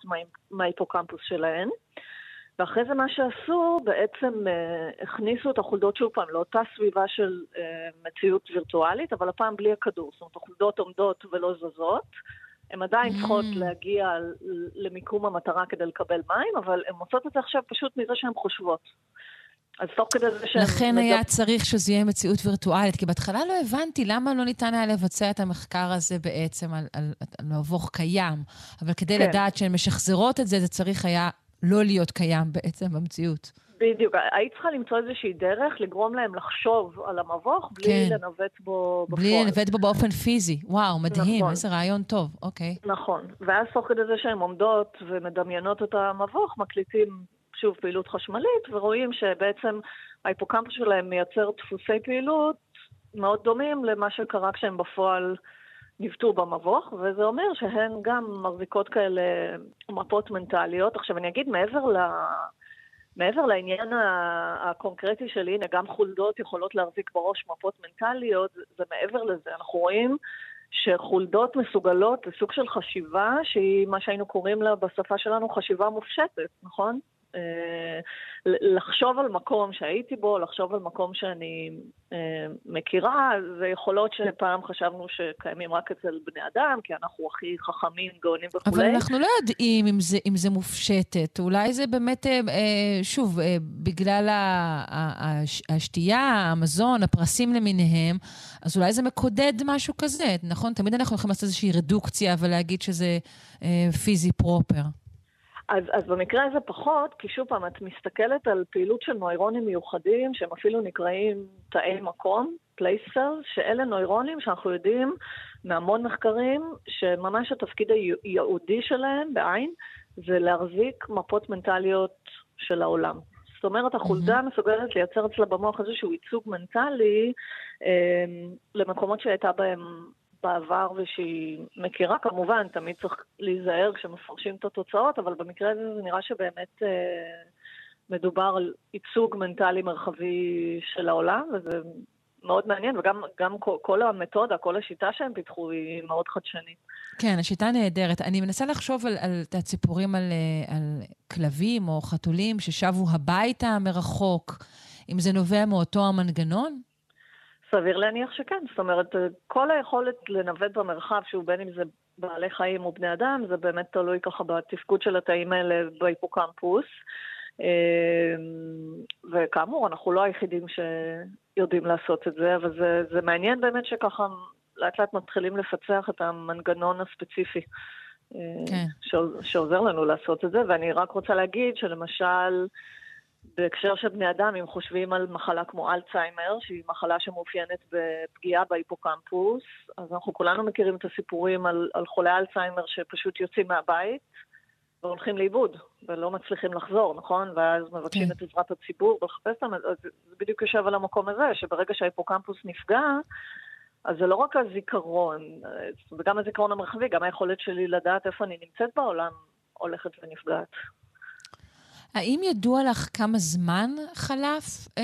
מההיפוקמפוס שלהן. ואחרי זה מה שעשו, בעצם אה, הכניסו את החולדות שוב פעם לאותה סביבה של אה, מציאות וירטואלית, אבל הפעם בלי הכדור. זאת אומרת, החולדות עומדות ולא זזות. הן עדיין mm. צריכות להגיע למיקום המטרה כדי לקבל מים, אבל הן עושות את זה עכשיו פשוט מזה שהן חושבות. אז תוך כדי זה שהן... לכן היה צריך שזה יהיה מציאות וירטואלית, כי בהתחלה לא הבנתי למה לא ניתן היה לבצע את המחקר הזה בעצם על, על, על מבוך קיים. אבל כדי כן. לדעת שהן משחזרות את זה, זה צריך היה לא להיות קיים בעצם במציאות. בדיוק, היית צריכה למצוא איזושהי דרך לגרום להם לחשוב על המבוך בלי כן. לנווט בו בפועל. בלי לנווט בו באופן פיזי. וואו, מדהים, נכון. איזה רעיון טוב, אוקיי. נכון, ואז תוך כדי זה שהן עומדות ומדמיינות את המבוך, מקליטים שוב פעילות חשמלית, ורואים שבעצם ההיפוקמפוס שלהם מייצר דפוסי פעילות מאוד דומים למה שקרה כשהם בפועל ניווטו במבוך, וזה אומר שהן גם מחזיקות כאלה מפות מנטליות. עכשיו אני אגיד, מעבר ל... מעבר לעניין הקונקרטי של הנה, גם חולדות יכולות להחזיק בראש מפות מנטליות, זה מעבר לזה. אנחנו רואים שחולדות מסוגלות לסוג של חשיבה שהיא מה שהיינו קוראים לה בשפה שלנו חשיבה מופשטת, נכון? אה, לחשוב על מקום שהייתי בו, לחשוב על מקום שאני אה, מכירה, זה יכולות שפעם חשבנו שקיימים רק אצל בני אדם, כי אנחנו הכי חכמים, גאונים וכולי. אבל אנחנו לא יודעים אם זה, אם זה מופשטת. אולי זה באמת, אה, שוב, בגלל השתייה, המזון, הפרסים למיניהם, אז אולי זה מקודד משהו כזה, נכון? תמיד אנחנו יכולים לעשות איזושהי רדוקציה ולהגיד שזה פיזי פרופר. אז, אז במקרה הזה פחות, כי שוב פעם, את מסתכלת על פעילות של נוירונים מיוחדים, שהם אפילו נקראים תאי מקום, פלייסר, שאלה נוירונים שאנחנו יודעים מהמון מחקרים, שממש התפקיד הייעודי שלהם, בעין, זה להחזיק מפות מנטליות של העולם. זאת אומרת, החולדה. מסוגלת לייצר אצלה במוח איזשהו ייצוג מנטלי אה, למקומות שהייתה בהם בעבר ושהיא מכירה, כמובן, תמיד צריך להיזהר כשמפרשים את התוצאות, אבל במקרה הזה זה נראה שבאמת אה, מדובר על ייצוג מנטלי מרחבי של העולם, וזה מאוד מעניין, וגם גם כל, כל המתודה, כל השיטה שהם פיתחו היא מאוד חדשנית. כן, השיטה נהדרת. אני מנסה לחשוב על, על הציפורים על, על כלבים או חתולים ששבו הביתה מרחוק. אם זה נובע מאותו המנגנון? סביר להניח שכן. זאת אומרת, כל היכולת לנווט במרחב, שהוא בין אם זה בעלי חיים או בני אדם, זה באמת תלוי ככה בתפקוד של התאים האלה בהיפוקמפוס. אמ, וכאמור, אנחנו לא היחידים שיודעים לעשות את זה, אבל זה, זה מעניין באמת שככה לאט לאט מתחילים לפצח את המנגנון הספציפי. אה, כן. שעוזר לנו לעשות את זה, ואני רק רוצה להגיד שלמשל, בהקשר של בני אדם, אם חושבים על מחלה כמו אלצהיימר, שהיא מחלה שמאופיינת בפגיעה בהיפוקמפוס, אז אנחנו כולנו מכירים את הסיפורים על, על חולי אלצהיימר שפשוט יוצאים מהבית והולכים לאיבוד, ולא מצליחים לחזור, נכון? ואז מבקשים כן. את עזרת הציבור ולחפש אותם, אז זה בדיוק יושב על המקום הזה, שברגע שההיפוקמפוס נפגע, אז זה לא רק הזיכרון, וגם הזיכרון המרחבי, גם היכולת שלי לדעת איפה אני נמצאת בעולם הולכת ונפגעת. האם ידוע לך כמה זמן חלף אה,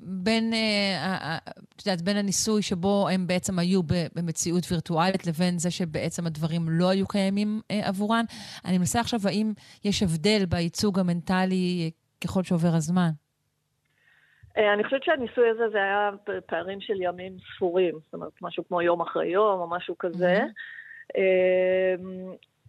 בין, אה, את יודעת, בין הניסוי שבו הם בעצם היו במציאות וירטואלית לבין זה שבעצם הדברים לא היו קיימים אה, עבורן? אני מנסה עכשיו, האם יש הבדל בייצוג המנטלי ככל שעובר הזמן? אה, אני חושבת שהניסוי הזה זה היה פערים של ימים ספורים, זאת אומרת, משהו כמו יום אחרי יום או משהו כזה. Mm-hmm.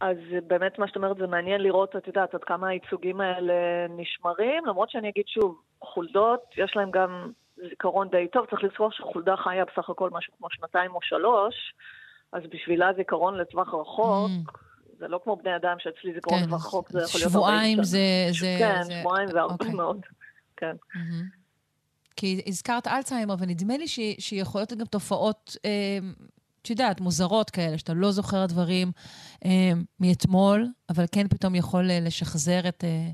אז באמת מה שאת אומרת זה מעניין לראות, את יודעת, עד כמה הייצוגים האלה נשמרים, למרות שאני אגיד שוב, חולדות, יש להם גם זיכרון די טוב, צריך לזכור שחולדה חיה בסך הכל משהו כמו שנתיים או שלוש, אז בשבילה זיכרון לטווח רחוק, mm. זה לא כמו בני אדם שאצלי זיכרון כן, לטווח רחוק, זה יכול להיות... שבועיים זה... זה... כן, זה... שבועיים זה הרבה אוקיי. מאוד, כן. Mm-hmm. כי הזכרת אלצהיימר, ונדמה לי שיכולות להיות גם תופעות אה, את יודעת, מוזרות כאלה, שאתה לא זוכר דברים אה, מאתמול, אבל כן פתאום יכול אה, לשחזר את אה,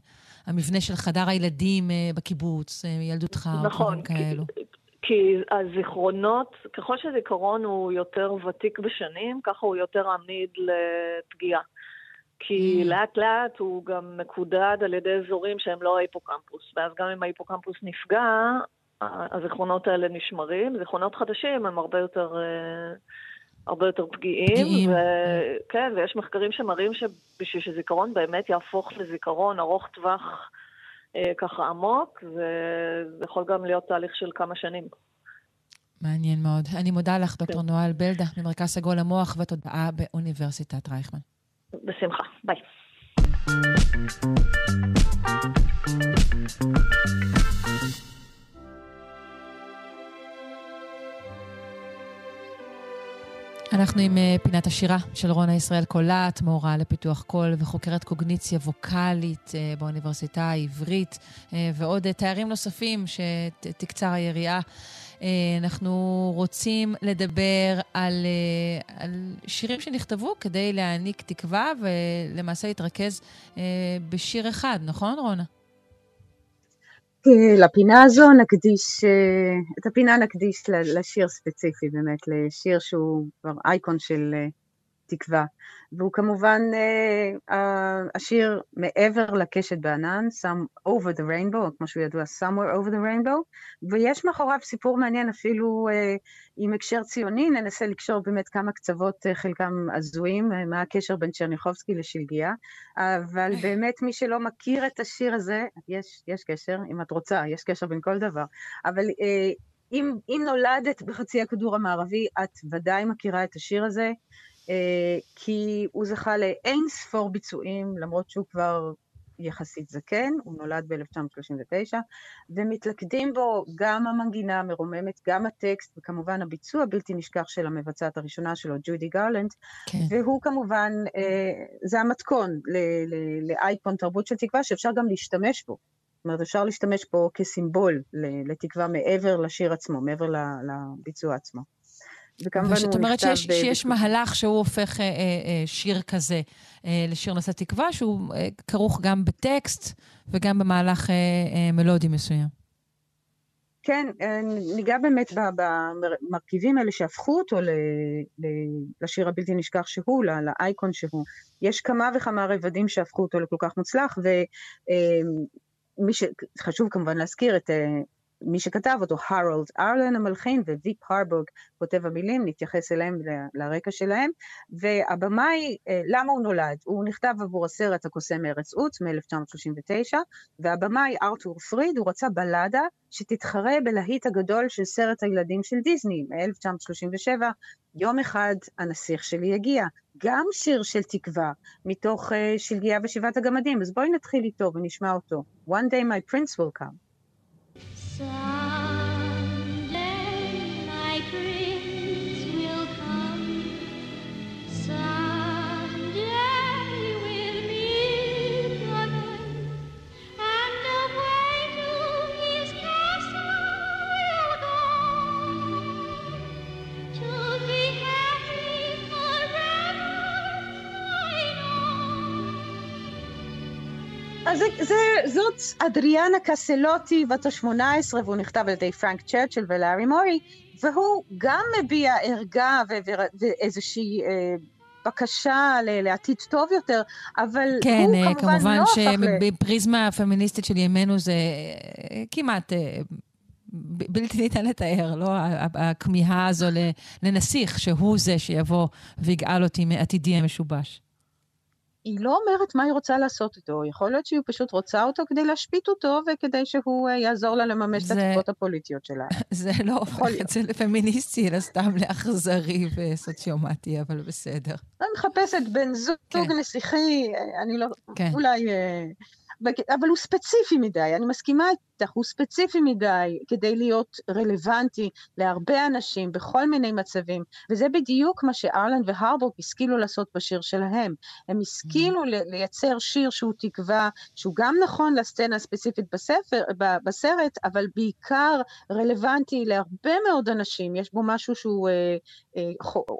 המבנה של חדר הילדים אה, בקיבוץ, אה, ילדותך, נכון, או דברים כאלו. כי, כי הזיכרונות, ככל שהזיכרון הוא יותר ותיק בשנים, ככה הוא יותר עמיד לפגיעה. כי mm. לאט לאט הוא גם מקודד על ידי אזורים שהם לא ההיפוקמפוס, ואז גם אם ההיפוקמפוס נפגע, הזיכרונות האלה נשמרים. זיכרונות חדשים הם הרבה יותר... אה, הרבה יותר פגיעים. פגיעים. ו... כן, ויש מחקרים שמראים שבשביל שזיכרון באמת יהפוך לזיכרון ארוך טווח אה, ככה עמוק, זה יכול גם להיות תהליך של כמה שנים. מעניין מאוד. אני מודה לך, דוקטור כן. נואל בלדה, ממרכז סגול המוח ותודעה באוניברסיטת רייכמן. בשמחה, ביי. אנחנו עם אה, פינת השירה של רונה ישראל קולט, מורה לפיתוח קול וחוקרת קוגניציה ווקאלית אה, באוניברסיטה העברית, אה, ועוד תארים נוספים שתקצר היריעה. אנחנו רוצים לדבר על, על שירים שנכתבו כדי להעניק תקווה ולמעשה להתרכז בשיר אחד, נכון, רונה? לפינה הזו נקדיש, את הפינה נקדיש לשיר ספציפי באמת, לשיר שהוא כבר אייקון של תקווה. והוא כמובן uh, השיר מעבר לקשת בענן, Some Over the Rainbow, כמו שהוא ידוע, Somewhere Over the Rainbow, ויש מאחוריו סיפור מעניין אפילו uh, עם הקשר ציוני, ננסה לקשור באמת כמה קצוות, uh, חלקם הזויים, uh, מה הקשר בין צ'רניחובסקי לשלגיה, אבל באמת מי שלא מכיר את השיר הזה, יש, יש קשר, אם את רוצה, יש קשר בין כל דבר, אבל uh, אם, אם נולדת בחצי הכדור המערבי, את ודאי מכירה את השיר הזה. אה, כי הוא זכה לאין ספור ביצועים, למרות שהוא כבר יחסית זקן, הוא נולד ב-1939, ומתלכדים בו גם המנגינה המרוממת, גם הטקסט, וכמובן הביצוע הבלתי נשכח של המבצעת הראשונה שלו, ג'ודי גרלנד, כן. והוא כמובן, אה, זה המתכון לאייקון תרבות של תקווה, שאפשר גם להשתמש בו. זאת אומרת, אפשר להשתמש בו כסימבול לתקווה מעבר לשיר עצמו, מעבר לביצוע עצמו. וכמובן הוא נכתב... זאת אומרת שיש, ב... שיש מהלך שהוא הופך אה, אה, אה, שיר כזה אה, לשיר נושא תקווה, שהוא אה, כרוך גם בטקסט וגם במהלך אה, אה, מלודי מסוים. כן, אה, ניגע באמת במרכיבים האלה שהפכו אותו לשיר הבלתי נשכח שהוא, לאייקון שהוא. יש כמה וכמה רבדים שהפכו אותו לכל כך מוצלח, ומי ש... חשוב כמובן להזכיר את אה, מי שכתב אותו, הרולד ארלן המלחין וויפ הרבורג כותב המילים, נתייחס אליהם לרקע שלהם. והבמאי, אה, למה הוא נולד? הוא נכתב עבור הסרט הקוסם מארץ עוץ מ-1939, והבמאי ארתור פריד, הוא רצה בלדה שתתחרה בלהיט הגדול של סרט הילדים של דיסני מ-1937, יום אחד הנסיך שלי יגיע. גם שיר של תקווה, מתוך uh, שלגיה ושבעת הגמדים. אז בואי נתחיל איתו ונשמע אותו. One day my prince will come. side. אז זה, זה, זאת אדריאנה קסלוטי, בת ה-18, והוא נכתב על ידי פרנק צ'רצ'ל ולארי מורי, והוא גם מביע ערגה ואיזושהי אה, בקשה לעתיד טוב יותר, אבל כן, הוא אה, כמובן, כמובן לא הפך ל... כן, שבפריזמה הפמיניסטית של ימינו זה אה, כמעט... בלתי ניתן לתאר, לא? הכמיהה הזו לנסיך, שהוא זה שיבוא ויגאל אותי מעתידי המשובש. היא לא אומרת מה היא רוצה לעשות איתו, יכול להיות שהיא פשוט רוצה אותו כדי להשפיט אותו וכדי שהוא uh, יעזור לה לממש זה... את התקוות הפוליטיות שלה. זה לא הופך את זה לפמיניסטי, אלא סתם לאכזרי וסוציומטי, אבל בסדר. אני מחפשת בן זוג כן. נסיכי, אני לא... כן. אולי... Uh, אבל הוא ספציפי מדי, אני מסכימה איתך, הוא ספציפי מדי כדי להיות רלוונטי להרבה אנשים בכל מיני מצבים, וזה בדיוק מה שארלן והרבורג השכילו לעשות בשיר שלהם. הם השכילו mm-hmm. לייצר שיר שהוא תקווה, שהוא גם נכון לסצנה הספציפית בספר, בסרט, אבל בעיקר רלוונטי להרבה מאוד אנשים, יש בו משהו שהוא אה, אה,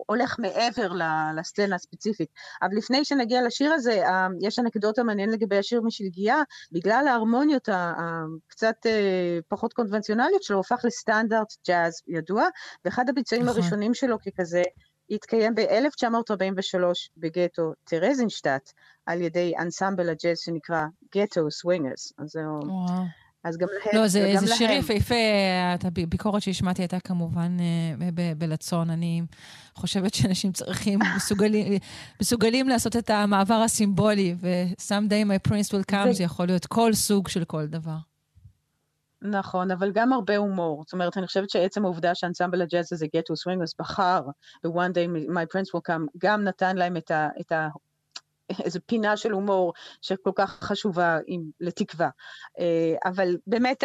הולך מעבר לסצנה הספציפית. אבל לפני שנגיע לשיר הזה, אה, יש אנקדוטה מעניינת לגבי השיר משלגיה, בגלל ההרמוניות הקצת אה, פחות קונבנציונליות שלו, הפך לסטנדרט ג'אז ידוע, ואחד הביצועים נכון. הראשונים שלו ככזה, התקיים ב-1943 בגטו טרזינשטט, על ידי אנסמבל הג'אז שנקרא Ghetto Swingers. אז זהו... אז גם להם, לא, זה, זה שיר יפהפה, הביקורת שהשמעתי הייתה כמובן אה, בלצון. אני חושבת שאנשים צריכים, מסוגלים, מסוגלים לעשות את המעבר הסימבולי, ו-someday my prince will come, זה יכול להיות כל סוג של כל דבר. נכון, אבל גם הרבה הומור. זאת אומרת, אני חושבת שעצם העובדה שאנסמבל הג'אז הזה, Get to Swing, אז בחר ב-One Day My Prince Will Come, גם נתן להם את ה... את ה איזו פינה של הומור שכל כך חשובה עם, לתקווה. אה, אבל באמת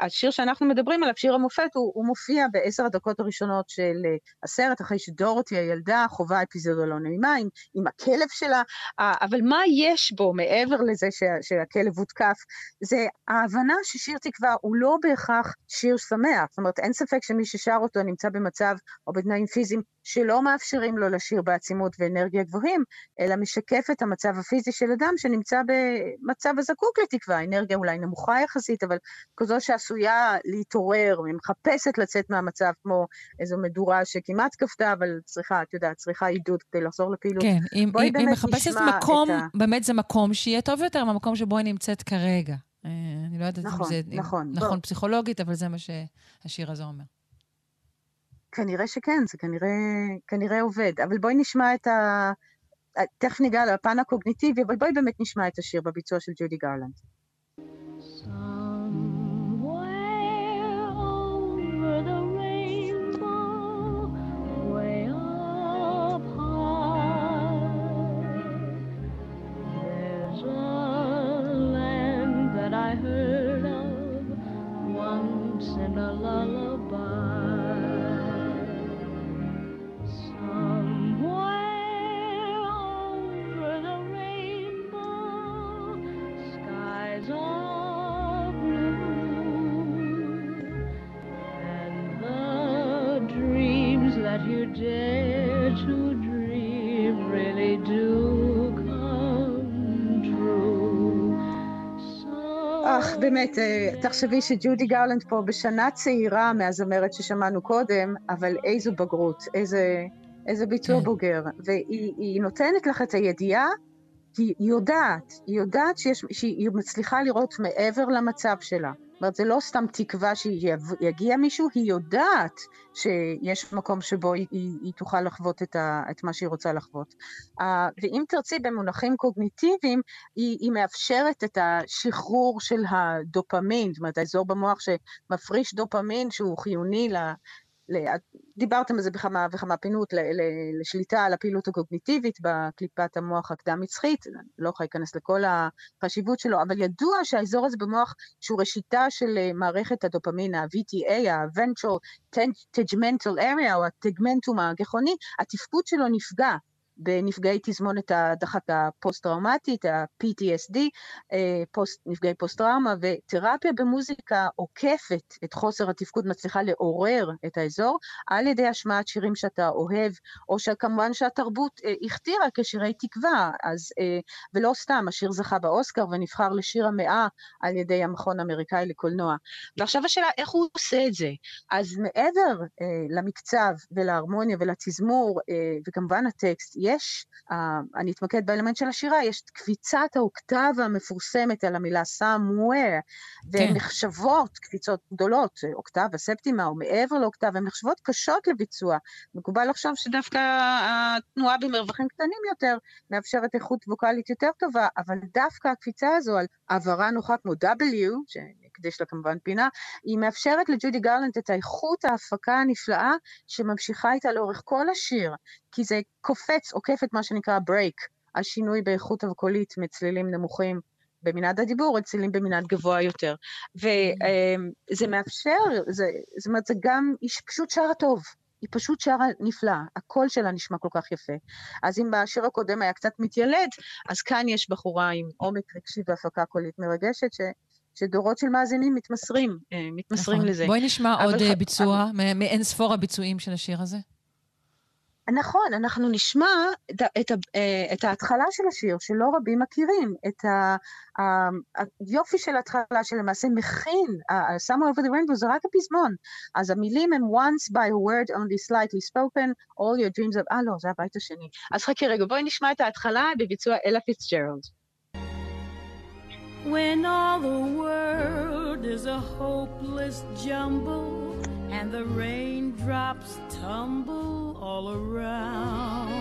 השיר שאנחנו מדברים עליו, שיר המופת, הוא, הוא מופיע בעשר הדקות הראשונות של הסרט, אחרי שדורותי הילדה חווה אפיזודה לא נעימה עם, עם הכלב שלה, אבל מה יש בו מעבר לזה שה, שהכלב הותקף? זה ההבנה ששיר תקווה הוא לא בהכרח שיר שמח, זאת אומרת אין ספק שמי ששר אותו נמצא במצב או בתנאים פיזיים שלא מאפשרים לו לשיר בעצימות ואנרגיה גבוהים, אלא משקף את המצב הפיזי של אדם שנמצא במצב הזקוק לתקווה, אנרגיה אולי נמוכה יחסית, אבל כזו שעשויה להתעורר ומחפשת לצאת מהמצב, כמו איזו מדורה שכמעט כפתה, אבל צריכה, את יודעת, צריכה עידוד כדי לחזור לפעילות. כן, אם, אם, אם מחפשת מקום, ה... באמת זה מקום שיהיה טוב יותר מהמקום שבו היא נמצאת כרגע. אה, אני לא יודעת נכון, אם זה נכון, נכון בוא. פסיכולוגית, אבל זה מה שהשיר הזה אומר. כנראה שכן, זה כנראה, כנראה עובד. אבל בואי נשמע את ה... תכף ניגע לפן הקוגניטיבי, אבל בואי באמת נשמע את השיר בביצוע של ג'ודי גרלנד. באמת, אה, תחשבי שג'ודי גרלנד פה בשנה צעירה מהזמרת ששמענו קודם, אבל איזו בגרות, איזה, איזה ביצוע כן. בוגר. והיא נותנת לך את הידיעה, כי היא יודעת, היא יודעת שיש, שהיא מצליחה לראות מעבר למצב שלה. אומרת, זה לא סתם תקווה שיגיע מישהו, היא יודעת שיש מקום שבו היא, היא, היא תוכל לחוות את, ה, את מה שהיא רוצה לחוות. Uh, ואם תרצי, במונחים קוגניטיביים, היא, היא מאפשרת את השחרור של הדופמין, זאת אומרת, האזור במוח שמפריש דופמין שהוא חיוני דיברתם על זה בכמה וכמה פינות, לשליטה על הפעילות הקוגניטיבית בקליפת המוח הקדם-מצחית, לא יכולה להיכנס לכל החשיבות שלו, אבל ידוע שהאזור הזה במוח, שהוא ראשיתה של אה, מערכת הדופמין, ה-VTA, ה-Ventral Tegmental Area, או הטגמנטום הגחוני, התפקוד שלו נפגע. בנפגעי תזמונת הדחק הפוסט-טראומטית, ה-PTSD, אה, פוסט, נפגעי פוסט-טראומה, ותרפיה במוזיקה עוקפת את חוסר התפקוד, מצליחה לעורר את האזור על ידי השמעת שירים שאתה אוהב, או שכמובן שהתרבות אה, הכתירה כשירי תקווה, אז, אה, ולא סתם, השיר זכה באוסקר ונבחר לשיר המאה על ידי המכון האמריקאי לקולנוע. ועכשיו השאלה, איך הוא עושה את זה? אז מעבר למקצב ולהרמוניה ולתזמור, וכמובן הטקסט, יש, uh, אני אתמקד באלמנט של השירה, יש את קפיצת האוקטבה המפורסמת על המילה somewhere, והן כן. נחשבות קפיצות גדולות, אוקטבה, ספטימה או מעבר לאוקטבה, הן נחשבות קשות לביצוע. מקובל לחשוב שדווקא התנועה במרווחים קטנים יותר מאפשרת איכות ווקאלית יותר טובה, אבל דווקא הקפיצה הזו על העברה נוחה כמו W, שנקדיש לה כמובן פינה, היא מאפשרת לג'ודי גרלנד את האיכות ההפקה הנפלאה שממשיכה איתה לאורך כל השיר, כי זה קופץ, עוקף את מה שנקרא break, השינוי באיכות הקולית מצלילים נמוכים במנעד הדיבור, לצלילים במנעד גבוה יותר. וזה מאפשר, זה, זאת אומרת, זה גם, היא פשוט שרה טוב. היא פשוט שרה נפלאה, הקול שלה נשמע כל כך יפה. אז אם בשיר הקודם היה קצת מתיילד, אז כאן יש בחורה עם עומק רגשי והפקה קולית מרגשת, ש... שדורות של מאזינים מתמסרים, אה, מתמסרים נכון. לזה. בואי נשמע עוד ח... ביצוע, אבל... מאין ספור הביצועים של השיר הזה. נכון, אנחנו נשמע את, את, אה, את ההתחלה של השיר, שלא רבים מכירים, את ה, היופי של ההתחלה שלמעשה מכין, Summer over the Rainbow זה רק הפזמון. אז המילים הם once by a word only slightly spoken, all your dreams of... אה, לא, זה הבית השני. אז חכי רגע, בואי נשמע את ההתחלה בביצוע אלה פיצג'רלד. When all the world is a hopeless jumble and the raindrops tumble all around,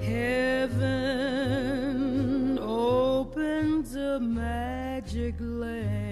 heaven opens a magic lane.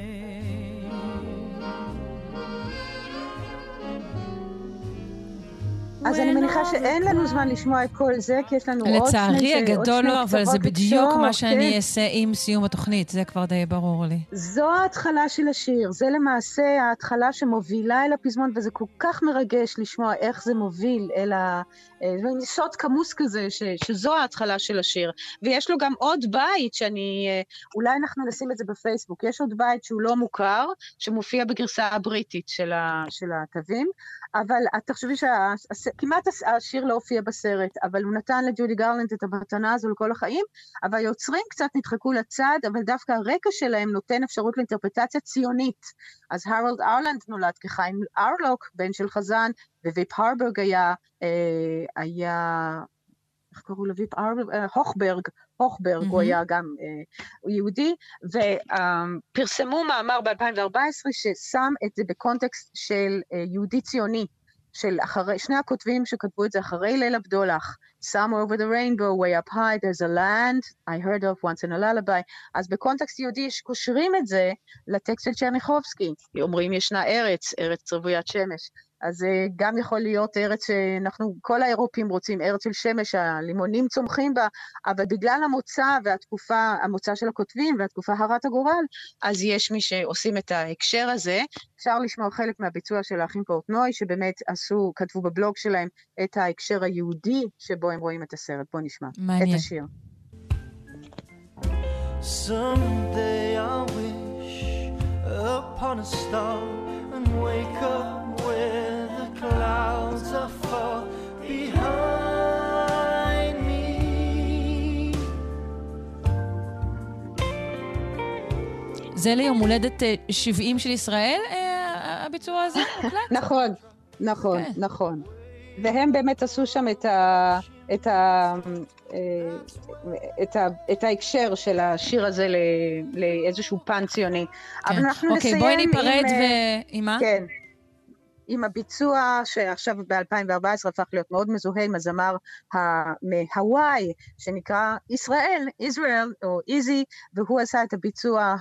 אז אני מניחה שאין לנו זמן לשמוע את כל זה, כי יש לנו עוד שני... לצערי הגדול לא, אבל זה בדיוק מה שאני כן. אעשה עם סיום התוכנית, זה כבר די ברור לי. זו ההתחלה של השיר, זה למעשה ההתחלה שמובילה אל הפזמון, וזה כל כך מרגש לשמוע איך זה מוביל אל ה... אה, מין סוד כמוס כזה, ש, שזו ההתחלה של השיר. ויש לו גם עוד בית שאני... אה, אולי אנחנו נשים את זה בפייסבוק. יש עוד בית שהוא לא מוכר, שמופיע בגרסה הבריטית של, ה, של התווים, אבל את תחשבי שכמעט השיר לא הופיע בסרט, אבל הוא נתן לג'ודי גרלנד את המתנה הזו לכל החיים, אבל היוצרים קצת נדחקו לצד, אבל דווקא הרקע שלהם נותן אפשרות לאינטרפרטציה ציונית. אז הרולד ארלן נולד כחיים ארלוק, בן של חזן, וייפ הרבורג היה, אה, היה, איך קראו לו ייפ הרבורג? אה, הוכברג, הוכברג, mm-hmm. הוא היה גם אה, יהודי, ופרסמו מאמר ב-2014 ששם את זה בקונטקסט של אה, יהודי ציוני, של אחרי, שני הכותבים שכתבו את זה אחרי ליל הבדולח, Somewhere over the rainbow, way up high, there's a land I heard of once in a lullaby. אז בקונטקסט יהודי יש קושרים את זה לטקסט של צ'רניחובסקי. אומרים ישנה ארץ, ארץ רוויית שמש. אז זה גם יכול להיות ארץ שאנחנו, כל האירופים רוצים, ארץ של שמש, הלימונים צומחים בה, אבל בגלל המוצא והתקופה, המוצא של הכותבים והתקופה הרת הגורל, אז יש מי שעושים את ההקשר הזה. אפשר לשמוע חלק מהביצוע של האחים פורטנוי, שבאמת עשו, כתבו בבלוג שלהם את ההקשר היהודי שבו הם רואים את הסרט. בואו נשמע מעניין. את השיר. Someday I wish upon a star and wake up clouds are far behind me. זה ליום הולדת 70 של ישראל, הביצוע הזה? נכון, נכון, כן. נכון. והם באמת עשו שם את ה... את ה... את, ה, את ההקשר של השיר הזה ל, לאיזשהו פן ציוני. כן. אבל אנחנו אוקיי, נסיים בואי ניפרד עם... ועם מה? כן. עם הביצוע שעכשיו ב-2014 הפך להיות מאוד מזוהה עם הזמר מהוואי, שנקרא ישראל, ישראל או איזי, והוא עשה את הביצוע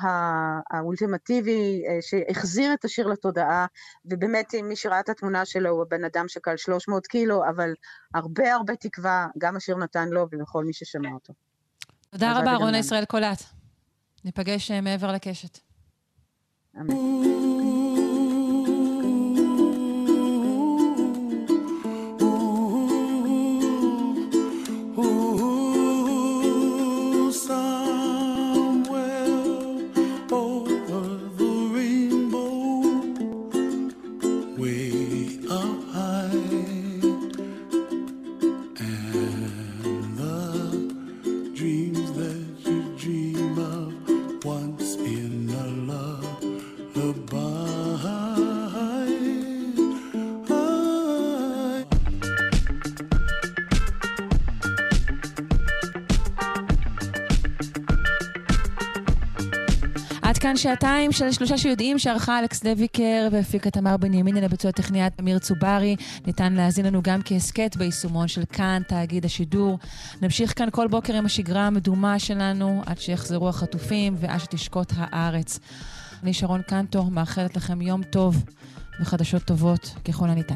האולטימטיבי שהחזיר את השיר לתודעה, ובאמת מי שראה את התמונה שלו הוא הבן אדם שקל 300 קילו, אבל הרבה הרבה תקווה, גם השיר נתן לו ולכל מי ששמע אותו. תודה רבה, רונה ישראל קולט. ניפגש מעבר לקשת. אמן. שעתיים של שלושה שיודעים שערכה אלכס דביקר והפיקה תמר בנימיני לביצוע טכניית אמיר צוברי. ניתן להאזין לנו גם כהסכת ביישומון של כאן, תאגיד השידור. נמשיך כאן כל בוקר עם השגרה המדומה שלנו עד שיחזרו החטופים ועד שתשקוט הארץ. אני שרון קנטו, מאחלת לכם יום טוב וחדשות טובות ככל הניתן.